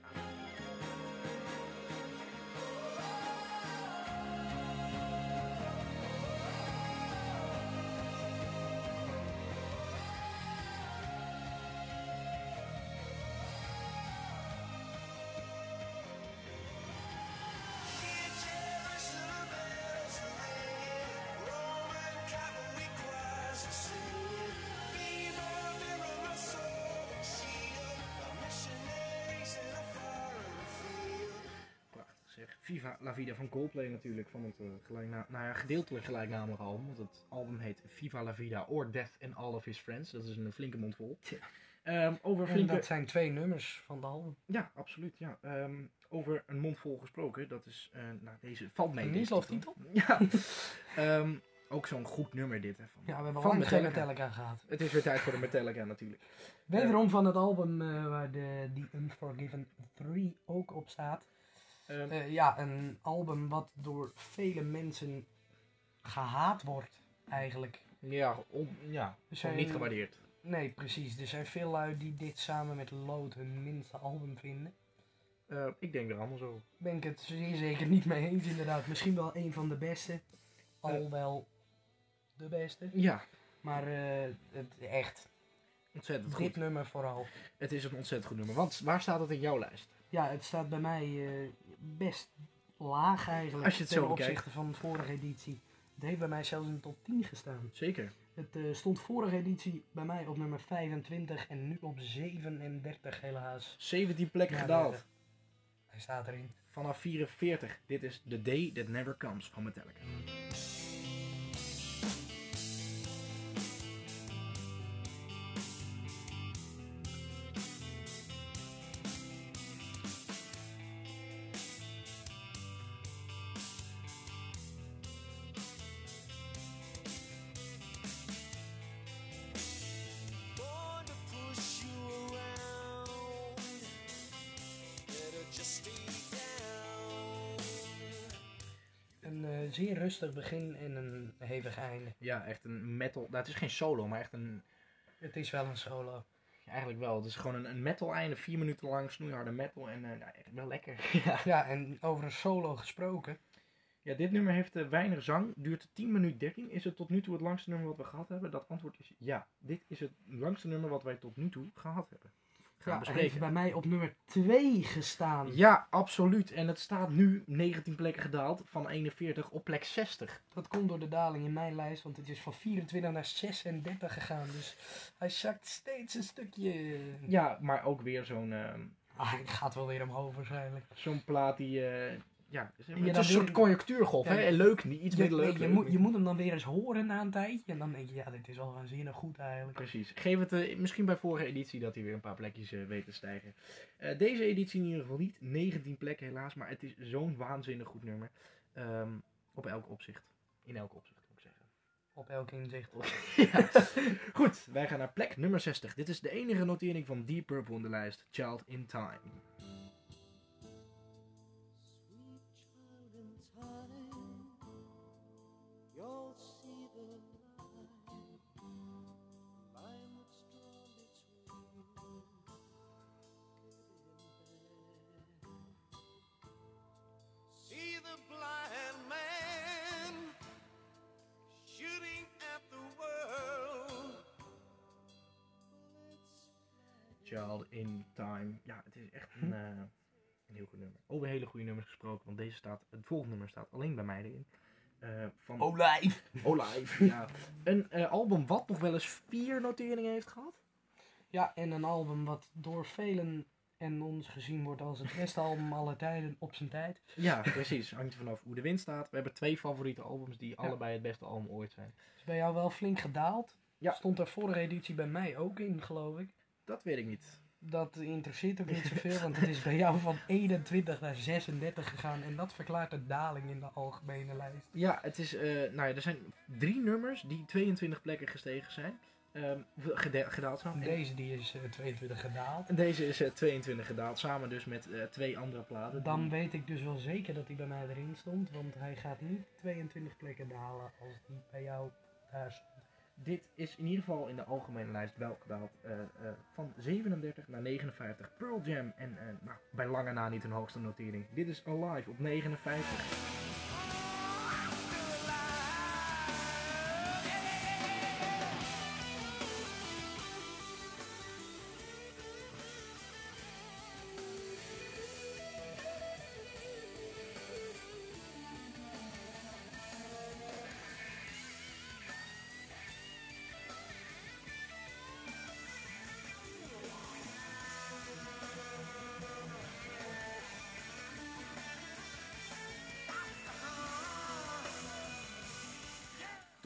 Speaker 2: Viva La Vida van Coldplay natuurlijk. Van het eh, gelijkna nou ja, gedeeltelijk gelijknamige album. Want het album heet Viva La Vida or Death and All of His Friends. Dat is een flinke mond vol. Ehm, over
Speaker 3: En
Speaker 2: flinke...
Speaker 3: dat zijn twee nummers van de album.
Speaker 2: Ja, absoluut. Ja. Ehm, over een mond vol gesproken. Dat is, eh, nou deze valt mee.
Speaker 3: Een Meatloaf-titel?
Speaker 2: Ja. Ehm, ook zo'n goed nummer dit. Hè, van,
Speaker 3: Ja, we hebben geen
Speaker 2: Metallica.
Speaker 3: Metallica gehad.
Speaker 2: Het is weer tijd voor de Metallica natuurlijk.
Speaker 3: Wederom van het album eh, waar de The Unforgiven 3 ook op staat.
Speaker 2: Ehm,
Speaker 3: Eh, ja, een album wat door vele mensen gehaat wordt, eigenlijk.
Speaker 2: ja, on- ja niet gewaardeerd.
Speaker 3: Nee, precies. Er zijn veel lui die dit samen met Load hun minste album vinden.
Speaker 2: Eh, ik denk er allemaal zo.
Speaker 3: Ben ik het zeer zeker niet mee eens, inderdaad. Misschien wel een van de beste. Al
Speaker 2: Eh.
Speaker 3: wel de beste.
Speaker 2: Ja,
Speaker 3: Maar het, echt,
Speaker 2: ontzettend
Speaker 3: dit
Speaker 2: goed.
Speaker 3: nummer vooral.
Speaker 2: Het is een ontzettend goed nummer. Want waar staat het in jouw lijst?
Speaker 3: Ja, het staat bij mij best laag eigenlijk.
Speaker 2: Als je het
Speaker 3: ten
Speaker 2: zo
Speaker 3: opzichte van de vorige editie. Het heeft bij mij zelfs in de top 10 gestaan.
Speaker 2: Zeker.
Speaker 3: Het eh, stond vorige editie bij mij op nummer 25 en nu op 37 helaas.
Speaker 2: 17 plekken
Speaker 3: Ja,
Speaker 2: gedaald.
Speaker 3: Hij staat erin.
Speaker 2: Vanaf 44. Dit is The Day That Never Comes van Metallica.
Speaker 3: Een zeer rustig begin en een hevig einde.
Speaker 2: Ja, echt een metal. Nou, het is geen solo, maar echt een.
Speaker 3: Het is wel een solo.
Speaker 2: Eigenlijk wel. Het is gewoon een, een metal einde. Vier minuten lang snoeiharde metal. En eh, nou, echt wel lekker. ja.
Speaker 3: Ja, en over een solo gesproken.
Speaker 2: ja, dit nummer heeft eh, weinig zang. Duurt 10 minuten 13. Is het tot nu toe het langste nummer wat we gehad hebben? Dat antwoord is ja. Dit is het langste nummer wat wij tot nu toe gehad hebben. Gaan
Speaker 3: Ja, hij heeft
Speaker 2: bespreken.
Speaker 3: bij mij op nummer 2 gestaan.
Speaker 2: Ja, absoluut. En het staat nu 19 plekken gedaald van 41 op plek 60.
Speaker 3: Dat komt door de daling in mijn lijst, want het is van 24 naar 36 gegaan. Dus hij zakt steeds een stukje.
Speaker 2: Ja, maar ook weer zo'n eh,
Speaker 3: Ah, hij gaat wel weer omhoog waarschijnlijk.
Speaker 2: zo'n plaat die... eh, ja, het is een soort.
Speaker 3: Ja,
Speaker 2: hè?
Speaker 3: ja.
Speaker 2: Leuk, niet iets
Speaker 3: Je,
Speaker 2: minder leuk.
Speaker 3: je,
Speaker 2: leuk,
Speaker 3: moet,
Speaker 2: niet.
Speaker 3: je moet hem dan weer eens horen na een tijdje. En dan denk je, ja, dit is wel waanzinnig goed eigenlijk.
Speaker 2: Precies. Geef het eh, misschien bij vorige editie dat hij weer een paar plekjes eh, weet te stijgen. Eh, deze editie in ieder geval niet. 19 plekken helaas, maar het is zo'n waanzinnig goed nummer. Ehm, op elk opzicht. In elk opzicht, moet ik zeggen.
Speaker 3: Op elk inzicht.
Speaker 2: ja. Goed, wij gaan naar plek nummer 60. Dit is de enige notering van Deep Purple in de lijst. Child in Time.
Speaker 5: Child in Time.
Speaker 2: Ja, het is echt een, eh, een heel goed nummer. Over hele goede nummers gesproken, want deze staat, het volgende nummer staat alleen bij mij erin. Eh, van
Speaker 3: Olijf!
Speaker 2: Olive. ja. Een eh, album wat nog wel eens vier noteringen heeft gehad.
Speaker 3: Ja, en een album wat door velen en ons gezien wordt als het beste album aller tijden op zijn tijd.
Speaker 2: Ja, precies. Hangt er vanaf hoe de wind staat. We hebben twee favoriete albums die allebei het beste album ooit zijn.
Speaker 3: Is bij jou wel flink gedaald.
Speaker 2: Ja.
Speaker 3: Stond er vorige editie bij mij ook in, geloof ik.
Speaker 2: Dat weet ik niet.
Speaker 3: Dat interesseert ook niet zoveel, want het is bij jou van 21 naar 36 gegaan. En dat verklaart de daling in de algemene lijst.
Speaker 2: Ja, het is, eh, nou ja, er zijn drie nummers die 22 plekken gestegen zijn. Geda- gedaald zijn. En-
Speaker 3: Deze die is eh, 22 gedaald.
Speaker 2: En deze is eh, 22 gedaald, samen dus met eh, twee andere platen.
Speaker 3: Dan weet ik dus wel zeker dat hij bij mij erin stond, want hij gaat niet 22 plekken dalen als die bij jou daar.
Speaker 2: Dit is in ieder geval in de algemene lijst wel gedaald. eh, eh, van 37 naar 59. Pearl Jam en eh, nou, bij lange na niet hun hoogste notering. Dit is Alive op 59.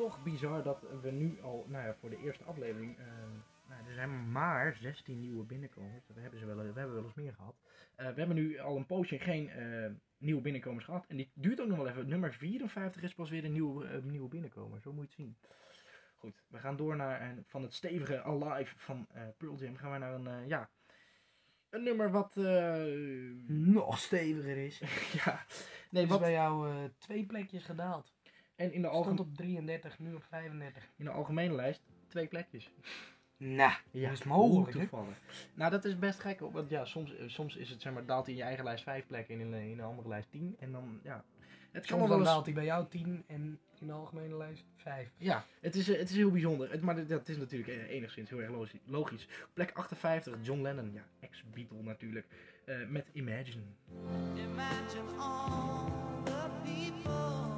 Speaker 2: Toch bizar dat we nu al, nou ja, voor de eerste aflevering, eh, nou, er zijn maar 16 nieuwe binnenkomers. We hebben, ze wel, we hebben wel eens meer gehad. Eh, we hebben nu al een poosje geen eh, nieuwe binnenkomers gehad. En die duurt ook nog wel even. Nummer 54 is pas weer een nieuwe, nieuwe binnenkomer. Zo moet je het zien. Goed, we gaan door naar een, van het stevige Alive van Pearl Jam. Gaan we naar een, ja, een nummer wat,
Speaker 3: Nog steviger is.
Speaker 2: ja, nee,
Speaker 3: is
Speaker 2: wat,
Speaker 3: bij jou twee plekjes gedaald.
Speaker 2: En in de,
Speaker 3: Stond
Speaker 2: algem-
Speaker 3: op 33, nu op 35.
Speaker 2: in de algemene lijst twee plekjes.
Speaker 3: Nou,
Speaker 2: Ja,
Speaker 3: dat is mogelijk,
Speaker 2: toevallig. Nou, dat is best gek, want ja, soms, eh, soms is het, zeg maar, daalt hij in je eigen lijst vijf plekken en in, een- in een andere lijst tien. En dan, ja, het kan
Speaker 3: Soms
Speaker 2: wel
Speaker 3: dan
Speaker 2: eens...
Speaker 3: daalt hij bij jou 10 en in de algemene lijst 5.
Speaker 2: Ja, het is, eh, het is heel bijzonder. Het, maar dat is natuurlijk eh, enigszins heel erg logi- logisch. Plek 58, John Lennon, ja, ex-Beatle natuurlijk, eh, met Imagine.
Speaker 5: Imagine all the people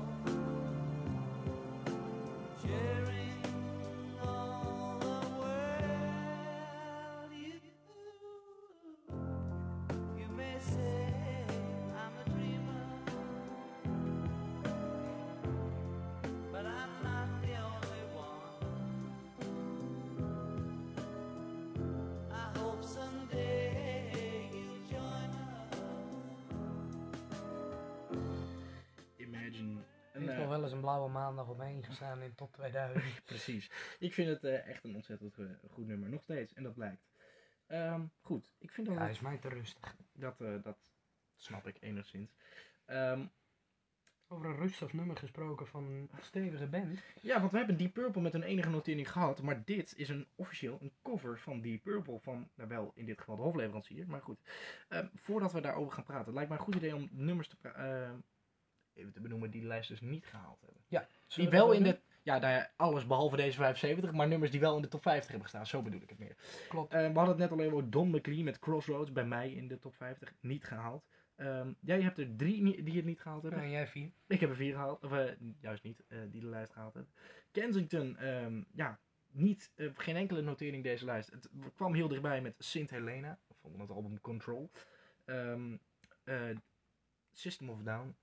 Speaker 2: Eh,
Speaker 3: nog wel eens een blauwe maandag omheen gestaan in top 2000.
Speaker 2: Precies. Ik vind het eh, echt een ontzettend goed nummer. Nog steeds. En dat blijkt. Ehm, goed. Ik vind dat...
Speaker 3: Ja, hij is mij te rustig.
Speaker 2: dat, eh, dat snap ik enigszins. Ehm,
Speaker 3: Over een rustig nummer gesproken van een stevige band.
Speaker 2: ja, want we hebben Deep Purple met een enige notering gehad. Maar dit is een officieel een cover van Deep Purple. Van, nou wel in dit geval de hofleverancier. Maar goed. Ehm, voordat we daarover gaan praten. Het lijkt mij een goed idee om nummers te pra- ehm, even te benoemen die de lijst dus niet gehaald hebben.
Speaker 3: Ja,
Speaker 2: Die wel in de... Ja, nou ja, alles behalve deze 75, maar nummers die wel in de top 50 hebben gestaan. Zo bedoel ik het meer.
Speaker 3: Klopt.
Speaker 2: Eh, we hadden het net al even over Don McLean met Crossroads bij mij in de top 50. Niet gehaald. Ehm, jij hebt er drie die het niet gehaald hebben.
Speaker 3: En jij vier.
Speaker 2: Ik heb er vier gehaald. Of eh, juist niet, eh, die de lijst gehaald hebben. Kensington, ehm, ja, niet, geen enkele notering deze lijst. Het kwam heel dichtbij met Sint Helena van het album Control. Ehm, eh, System of Down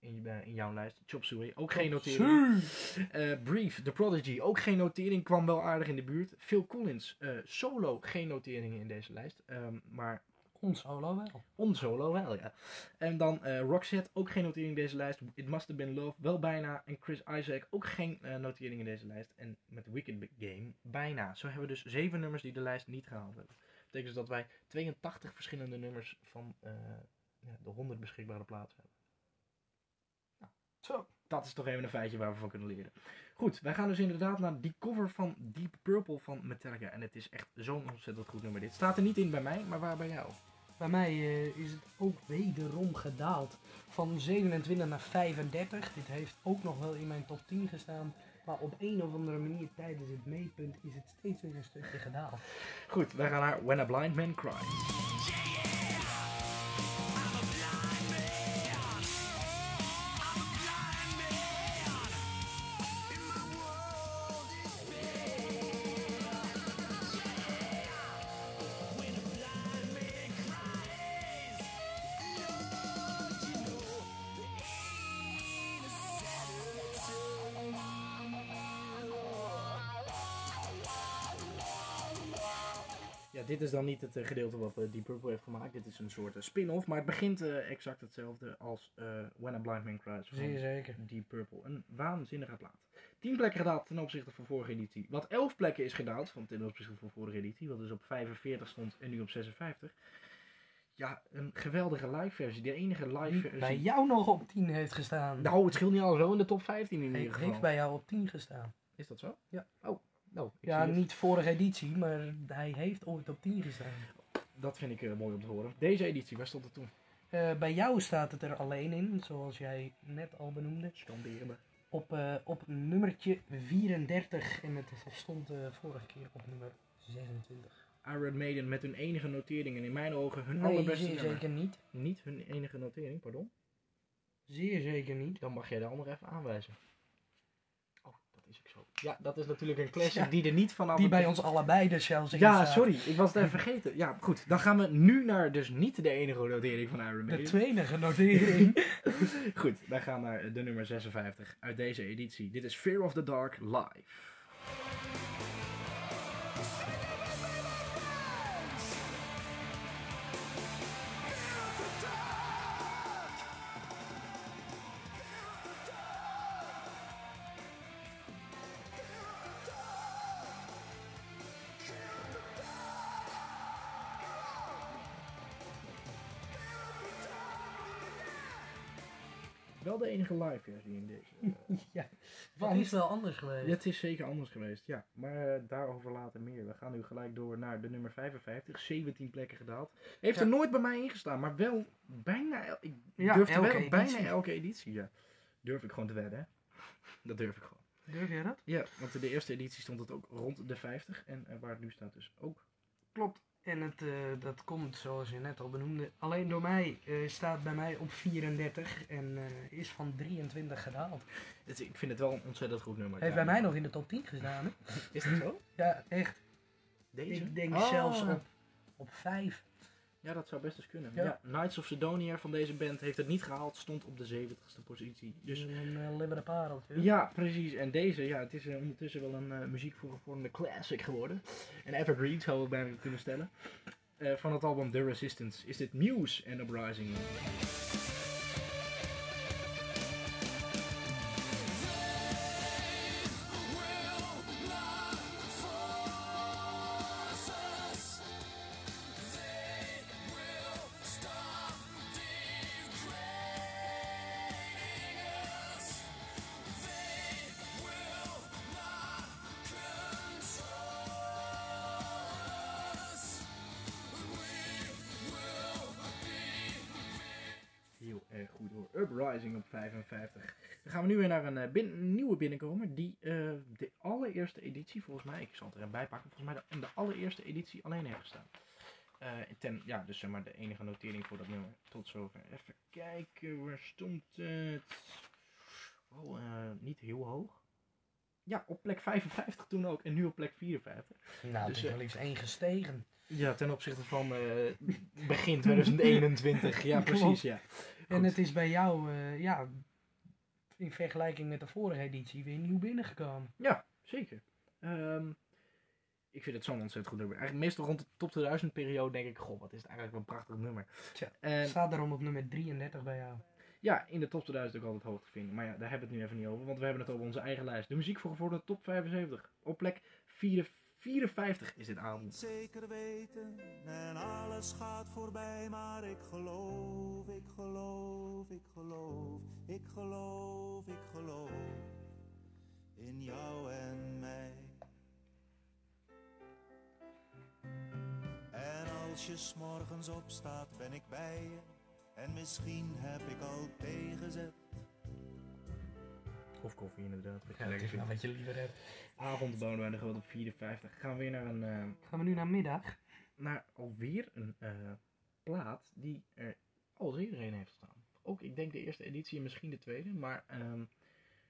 Speaker 2: in, je- in jouw lijst. Chop Suey, ook geen notering. Eh, Brief, The Prodigy, ook geen notering, kwam wel aardig in de buurt. Phil Collins, eh, solo, geen noteringen in deze lijst. Ehm, maar
Speaker 3: Ons solo wel.
Speaker 2: on solo wel, ja. En dan eh Roxette, ook geen notering in deze lijst. It Must Have Been Love, wel bijna. En Chris Isaac, ook geen eh, notering in deze lijst. En met Wicked Game, bijna. Zo hebben we dus zeven nummers die de lijst niet gehaald hebben. Dat betekent dus dat wij 82 verschillende nummers van eh, de 100 beschikbare plaatsen hebben.
Speaker 3: Zo.
Speaker 2: dat is toch even een feitje waar we van kunnen leren. Goed, wij gaan dus inderdaad naar die cover van Deep Purple van Metallica. En het is echt zo'n ontzettend goed nummer dit. Staat er niet in bij mij, maar waar bij jou?
Speaker 3: Bij mij eh, is het ook wederom gedaald. Van 27 naar 35. Dit heeft ook nog wel in mijn top 10 gestaan. Maar op een of andere manier tijdens het meetpunt is het steeds weer een stukje gedaald.
Speaker 2: Goed, wij gaan naar When a Blind Man Cries. Dit is dan niet het eh, gedeelte wat eh, Deep Purple heeft gemaakt. Dit is een soort eh, spin-off, maar het begint exact hetzelfde als When a Blind Man Cries van
Speaker 3: Zeer zeker.
Speaker 2: Deep Purple. Een waanzinnige plaat. 10 plekken gedaald ten opzichte van vorige editie. Wat 11 plekken is gedaald van ten opzichte van vorige editie. Wat dus op 45 stond en nu op 56. Ja, een geweldige live versie. De enige live
Speaker 3: Die
Speaker 2: versie.
Speaker 3: bij jou nog op 10 heeft gestaan.
Speaker 2: Nou, het scheelt niet al zo in de top 15 in ieder geval.
Speaker 3: heeft bij jou op 10 gestaan.
Speaker 2: Is dat zo?
Speaker 3: Ja.
Speaker 2: Oh, ik
Speaker 3: Ja, niet vorige editie, maar hij heeft ooit op 10 gestaan.
Speaker 2: Dat vind ik eh, mooi om te horen. Deze editie, waar stond het toen?
Speaker 3: Eh, bij jou staat het er alleen in, zoals jij net al benoemde.
Speaker 2: Scanderen me.
Speaker 3: Op, eh, op nummertje 34 en het stond vorige keer op nummer 26.
Speaker 2: Iron Maiden met hun enige notering en in mijn ogen hun
Speaker 3: Nee,
Speaker 2: allerbeste
Speaker 3: zeer
Speaker 2: nummer.
Speaker 3: zeker niet.
Speaker 2: Niet hun enige notering, pardon.
Speaker 3: Zeer zeker niet.
Speaker 2: Dan mag jij de andere even aanwijzen. Is ook zo. Ja, dat is natuurlijk een classic
Speaker 3: Ja.
Speaker 2: die er niet vanaf
Speaker 3: Die bij ons allebei dus zelfs in
Speaker 2: Ja,
Speaker 3: staat.
Speaker 2: sorry, ik was het even vergeten. Ja, goed. Dan gaan we nu naar dus niet de enige notering van Iron
Speaker 3: De
Speaker 2: Maiden.
Speaker 3: tweede notering.
Speaker 2: Goed, wij gaan naar de nummer 56 uit deze editie. Dit is Fear of the Dark live. Enige live versie in deze. eh,
Speaker 3: ja, het is wel anders geweest.
Speaker 2: Het is zeker anders geweest, ja. Maar eh, daarover later meer. We gaan nu gelijk door naar de nummer 55. 17 plekken gedaald. Heeft
Speaker 3: Ja.
Speaker 2: er nooit bij mij ingestaan, maar wel bijna, el- ik
Speaker 3: Ja,
Speaker 2: durf er wel
Speaker 3: elke
Speaker 2: bijna elke editie. Ja. Durf ik gewoon te wedden. Dat durf ik gewoon.
Speaker 3: Durf jij dat?
Speaker 2: Ja, want in de eerste editie stond het ook rond de 50. En eh, waar het nu staat dus ook.
Speaker 3: Klopt. En het, eh, dat komt, zoals je net al benoemde, alleen door mij. eh, staat bij mij op 34 en eh, is van 23 gedaald.
Speaker 2: Het, ik vind het wel een ontzettend goed nummer.
Speaker 3: Heeft
Speaker 2: Ja.
Speaker 3: bij mij nog in de top 10 gestaan, hè?
Speaker 2: Is dat zo?
Speaker 3: Ja, echt.
Speaker 2: Deze?
Speaker 3: Ik denk
Speaker 2: Oh.
Speaker 3: zelfs op, op 5.
Speaker 2: Ja, dat zou best eens kunnen.
Speaker 3: Ja.
Speaker 2: Ja. Knights of Sidonia van deze band heeft het niet gehaald. Stond op de 70ste positie. Dus
Speaker 3: een uh.
Speaker 2: Ja, precies. En deze, ja, het is eh, ondertussen wel een eh, muziek voor gevormde classic geworden. Een evergreen zou ik bijna kunnen stellen. Van het album The Resistance is dit Muse en Uprising. Naar een eh, bin- nieuwe binnenkomer. Die eh, de allereerste editie, volgens mij, ik zal het er even bij pakken, volgens mij de, de allereerste editie alleen heeft gestaan. Eh, ten, ja, dus zeg maar de enige notering voor dat nummer. Tot zover. Even kijken, waar stond het? Oh, niet heel hoog. Ja, op plek 55 toen ook. En nu op plek 54.
Speaker 3: Nou, het
Speaker 2: Dus,
Speaker 3: is wel eens één gestegen.
Speaker 2: Ja, ten opzichte van begin 2021. ja, precies, ja.
Speaker 3: En het is bij jou, ja, in vergelijking met de vorige editie, weer nieuw binnengekomen.
Speaker 2: Ja, zeker. Ehm, ik vind het zo'n ontzettend goed nummer. Eigenlijk meestal rond de top 2000 periode denk ik, goh, wat is het eigenlijk een prachtig nummer.
Speaker 3: Tja,
Speaker 2: En
Speaker 3: Staat daarom op nummer 33 bij jou.
Speaker 2: ja, in de top 2000 ook altijd hoog te vinden. Maar ja, daar hebben we het nu even niet over, want we hebben het over onze eigen lijst. De muziek voor gevorderde top 75. Op plek 4 54 is dit avond.
Speaker 4: zeker weten en alles gaat voorbij, maar ik geloof, ik geloof, ik geloof, ik geloof, ik geloof in jou en mij. En als je s'morgens opstaat, ben ik bij je. En misschien heb ik al tegenzet.
Speaker 2: Of koffie inderdaad. wat je
Speaker 3: Ja,
Speaker 2: lekker
Speaker 3: is nou wat je liever hebt.
Speaker 2: Avondbonen bij de grote op 54. Gaan we weer naar een... eh,
Speaker 3: Gaan we nu naar middag?
Speaker 2: naar alweer een eh, plaat die er al eerder in heeft staan. Ook, ik denk de eerste editie en misschien de tweede, maar ehm,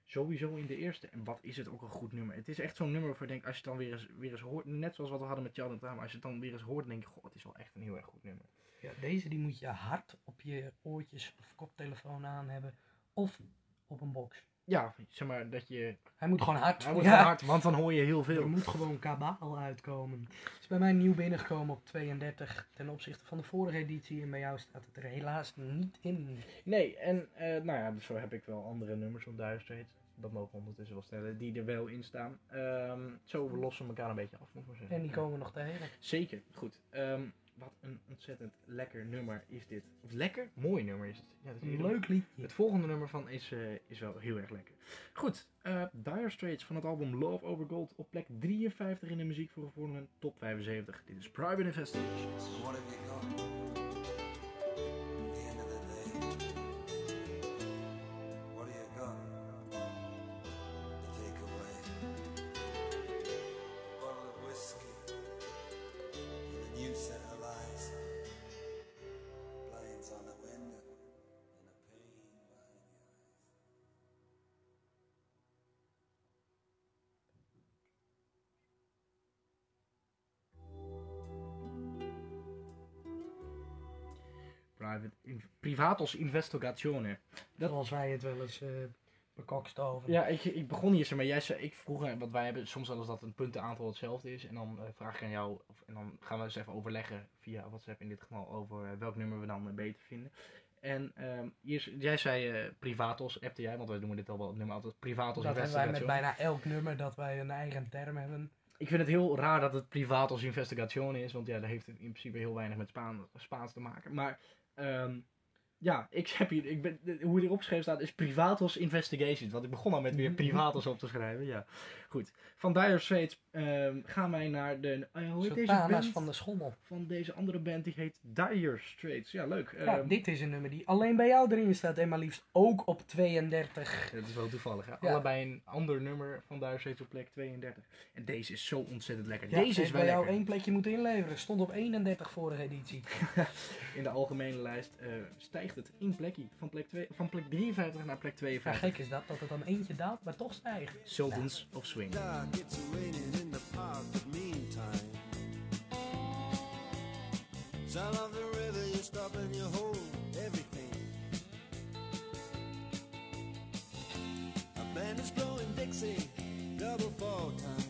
Speaker 2: sowieso in de eerste. En wat is het ook een goed nummer. Het is echt zo'n nummer waarvan ik denk, als je het dan weer eens, weer eens hoort, net zoals wat we hadden met Child and Time, als je het dan weer eens hoort, dan denk je, goh, het is wel echt een heel erg goed nummer.
Speaker 3: Ja, deze die moet je hard op je oortjes of koptelefoon aan hebben. Of op een box.
Speaker 2: Ja, zeg maar dat je...
Speaker 3: Hij moet gewoon hard.
Speaker 2: Hij
Speaker 3: ja.
Speaker 2: hard, want dan hoor je heel
Speaker 3: Er
Speaker 2: veel.
Speaker 3: moet gewoon kabaal uitkomen. Het is bij mij nieuw binnengekomen op 32 ten opzichte van de vorige editie. En bij jou staat het er helaas niet in.
Speaker 2: Nee, en eh, nou ja, dus zo heb ik wel andere nummers op Dire Straits. Dat mogen we ondertussen wel stellen, die er wel in staan. Ehm, zo we lossen elkaar een beetje af, moet ik maar zeggen.
Speaker 3: En die komen we nog tegen.
Speaker 2: Zeker, goed. Ehm, wat een ontzettend lekker nummer is dit. Of lekker? Mooi nummer is het. Ja, dat is
Speaker 3: Een leuk liedje.
Speaker 2: Het volgende nummer van is, eh, is wel heel erg lekker. Goed, eh Dire Straits van het album Love Over Gold op plek 53 in de muziek voor top 75. Dit is Private Investigations.
Speaker 7: What have you got?
Speaker 2: Privatos Investigatione. Dat-
Speaker 3: Zoals wij het wel eens eh bekokstoven.
Speaker 2: Ja, ik, ik begon hier, zeg maar, jij zei, ik vroeg, want wij hebben soms wel eens dat een puntenaantal hetzelfde is. En dan eh, vraag ik aan jou, of, en dan gaan we eens even overleggen via WhatsApp in dit geval over eh, welk nummer we dan beter vinden. En ehm, hier, jij zei Privatos, appte jij, want wij noemen dit al wel het nummer altijd Privatos
Speaker 3: dat hebben wij met bijna elk nummer dat wij een eigen term hebben.
Speaker 2: Ik vind het heel raar dat het Privatos Investigatione is, want ja, dat heeft in principe heel weinig met Spaan, Spaans te maken. Maar ehm, ja, ik heb hier, ik ben, hoe het hier opgeschreven staat is Privatos Investigations. Want ik begon al met weer Privatos op te schrijven. Ja, goed. Van Dire Straits ehm, gaan wij naar de, eh, hoe heet deze band?
Speaker 3: van de schommel.
Speaker 2: Van deze andere band, die heet Dire Straits. Ja, leuk.
Speaker 3: Ja,
Speaker 2: Ehm,
Speaker 3: dit is een nummer die alleen bij jou erin staat en maar liefst ook op 32.
Speaker 2: Dat is wel toevallig, hè?
Speaker 3: Ja.
Speaker 2: Allebei een ander nummer van Dire Straits op plek 32. En deze is zo ontzettend lekker.
Speaker 3: Ja,
Speaker 2: deze
Speaker 3: ze
Speaker 2: is wel
Speaker 3: bij jou één plekje moeten inleveren. Stond op 31 vorige editie.
Speaker 2: In de algemene lijst stijgt het één plekje. Van plek, 2, van plek 53 naar plek
Speaker 3: Ja,
Speaker 2: 52.
Speaker 3: gek is dat, dat het dan eentje daalt, maar toch stijgt.
Speaker 2: Sultans of Swing.
Speaker 7: Dark, it's raining in the park, but meantime. Sound of the river, you stop and you hold everything. A band is blowing Dixie, double fall time.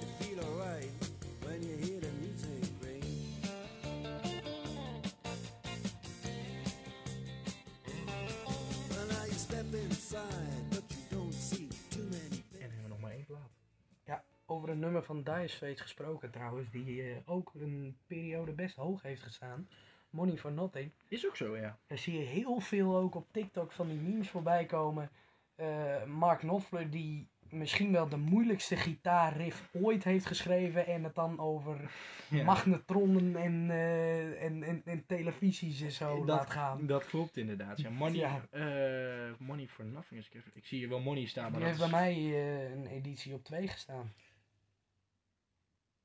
Speaker 7: You feel alright but you don't see too many
Speaker 2: En hebben we nog maar één plaat.
Speaker 3: Over een nummer van Dire Straits gesproken trouwens, die eh, ook een periode best hoog heeft gestaan. Money for Nothing.
Speaker 2: Is ook zo, ja.
Speaker 3: Daar zie je heel veel ook op TikTok van die memes voorbij komen. Eh, Mark Knopfler die misschien wel de moeilijkste gitaarriff ooit heeft geschreven. En het dan over
Speaker 2: Ja.
Speaker 3: magnetronnen en, eh, en, en, en televisies en zo
Speaker 2: dat,
Speaker 3: laat gaan.
Speaker 2: dat klopt inderdaad. Ja, money,
Speaker 3: Ja.
Speaker 2: eh, money for nothing. is- Ik zie hier wel money staan, maar
Speaker 3: Die heeft bij
Speaker 2: is-
Speaker 3: mij eh, een editie op 2 gestaan.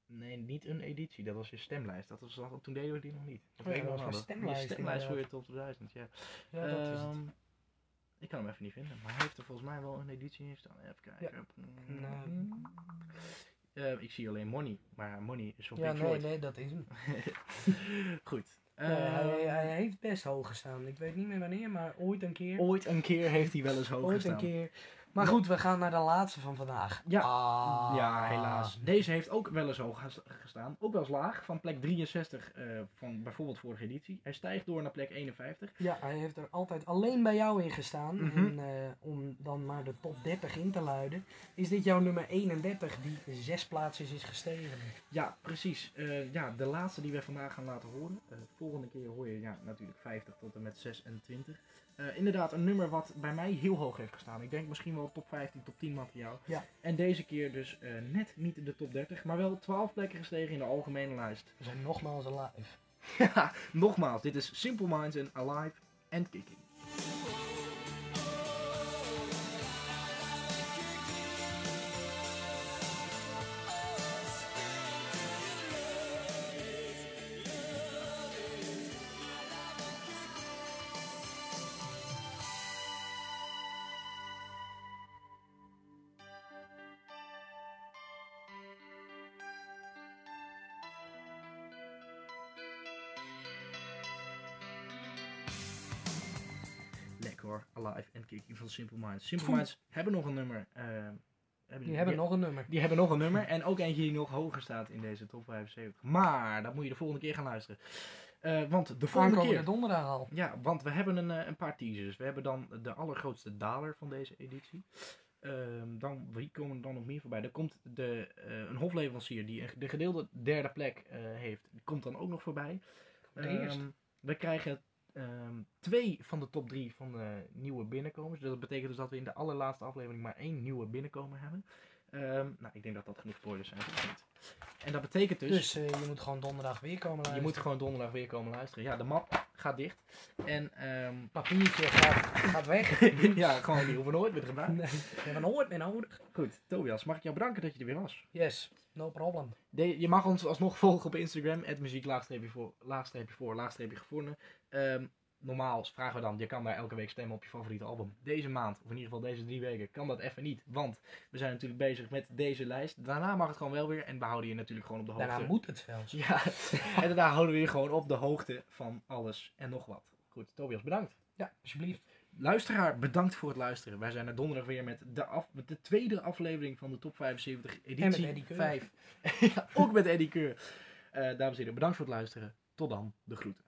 Speaker 2: Nee, niet een editie. Dat was je stemlijst. Dat was, dat- toen deden we die nog niet. Dat
Speaker 3: Oh ja, dat was een stemlijst,
Speaker 2: Je stemlijst voor je top 2000, ja.
Speaker 3: Ja, dat is het.
Speaker 2: Ehm, Ik kan hem even niet vinden, maar hij heeft er volgens mij wel een editie in staan. Even kijken.
Speaker 3: Nou.
Speaker 2: Eh, ik zie alleen Money, maar Money is van
Speaker 3: Ja,
Speaker 2: Pink
Speaker 3: nee,
Speaker 2: Floyd.
Speaker 3: nee, dat is hem.
Speaker 2: Goed.
Speaker 3: Nee, hij, hij heeft best hoog gestaan. Ik weet niet meer wanneer, maar ooit een keer.
Speaker 2: Ooit een keer heeft hij wel eens hoog
Speaker 3: ooit
Speaker 2: gestaan.
Speaker 3: een keer. Maar goed, we gaan naar de laatste van vandaag.
Speaker 2: Ja.
Speaker 3: Ah.
Speaker 2: Ja, helaas. Deze heeft ook wel eens hoog ges- gestaan. Ook wel eens laag. Van plek 63 eh, van bijvoorbeeld vorige editie. Hij stijgt door naar plek 51.
Speaker 3: Ja, hij heeft er altijd alleen bij jou in gestaan.
Speaker 2: Mhm.
Speaker 3: En eh, om dan maar de top 30 in te luiden, is dit jouw nummer 31 die zes plaatsjes is gestegen.
Speaker 2: Ja, precies. Eh, ja, de laatste die we vandaag gaan laten horen. Volgende keer hoor je ja, natuurlijk 50 tot en met 26. Eh, inderdaad, een nummer wat bij mij heel hoog heeft gestaan. Ik denk misschien wel top 15, top 10 materiaal.
Speaker 3: Ja.
Speaker 2: En deze keer dus eh, net niet de top 30, maar wel 12 plekken gestegen in de algemene lijst.
Speaker 3: We zijn nogmaals alive.
Speaker 2: Ja, nogmaals, dit is Simple Minds en Alive and Kicking. Alive and Kicking van Simple Minds. Simple
Speaker 3: Goed.
Speaker 2: Minds hebben nog een nummer. eh,
Speaker 3: Die hebben nog een nummer.
Speaker 2: Die hebben nog een nummer en ook eentje die nog hoger staat in deze top 75. Maar dat moet je de volgende keer gaan luisteren. Eh, want de volgende keer...
Speaker 3: donderdag al.
Speaker 2: Ja, want we hebben een, eh, een paar teasers. We hebben dan de allergrootste daler van deze editie. Ehm, dan, wie komen er dan nog meer voorbij? Er komt de, een hofleverancier die een- de gedeelde derde plek heeft. Die komt dan ook nog voorbij. Ehm, we krijgen ehm, twee van de top drie van de nieuwe binnenkomers. Dus dat betekent dus dat we in de allerlaatste aflevering maar één nieuwe binnenkomer hebben. Ehm, nou, ik denk dat dat genoeg spoilers zijn. En dat betekent dus...
Speaker 3: Dus eh, je moet gewoon donderdag weer komen
Speaker 2: je
Speaker 3: luisteren.
Speaker 2: moet gewoon donderdag weer komen luisteren. Ja, de map gaat dicht. En ehm,
Speaker 3: Papiertje gaat, gaat weg.
Speaker 2: ja, gewoon die hoeven nooit meer te gebruiken.
Speaker 3: nee, we hebben nooit meer nodig.
Speaker 2: Goed, Tobias, mag ik jou bedanken dat je er weer was?
Speaker 3: Yes, no problem.
Speaker 2: De- je mag ons alsnog volgen op Instagram, het muziek laagstreepje voor, laagstreepje voor, laagstreepje gevonden. Ehm, normaal vragen we dan, je kan daar elke week stemmen op je favoriete album. Deze maand, of in ieder geval deze drie weken, kan dat even niet. Want we zijn natuurlijk bezig met deze lijst. Daarna mag het gewoon wel weer en we houden je natuurlijk gewoon op de hoogte.
Speaker 3: Daarna moet het zelfs.
Speaker 2: Ja, en daarna houden we je gewoon op de hoogte van alles en nog wat. Goed, Tobias, bedankt.
Speaker 3: Ja, alsjeblieft.
Speaker 2: Luisteraar, bedankt voor het luisteren. Wij zijn er donderdag weer met de, af, met de tweede aflevering van de Top 75 editie
Speaker 3: Eddie Keur.
Speaker 2: 5. ja, ook met Eddie Keur. Eh, dames en heren, bedankt voor het luisteren. Tot dan, de groeten.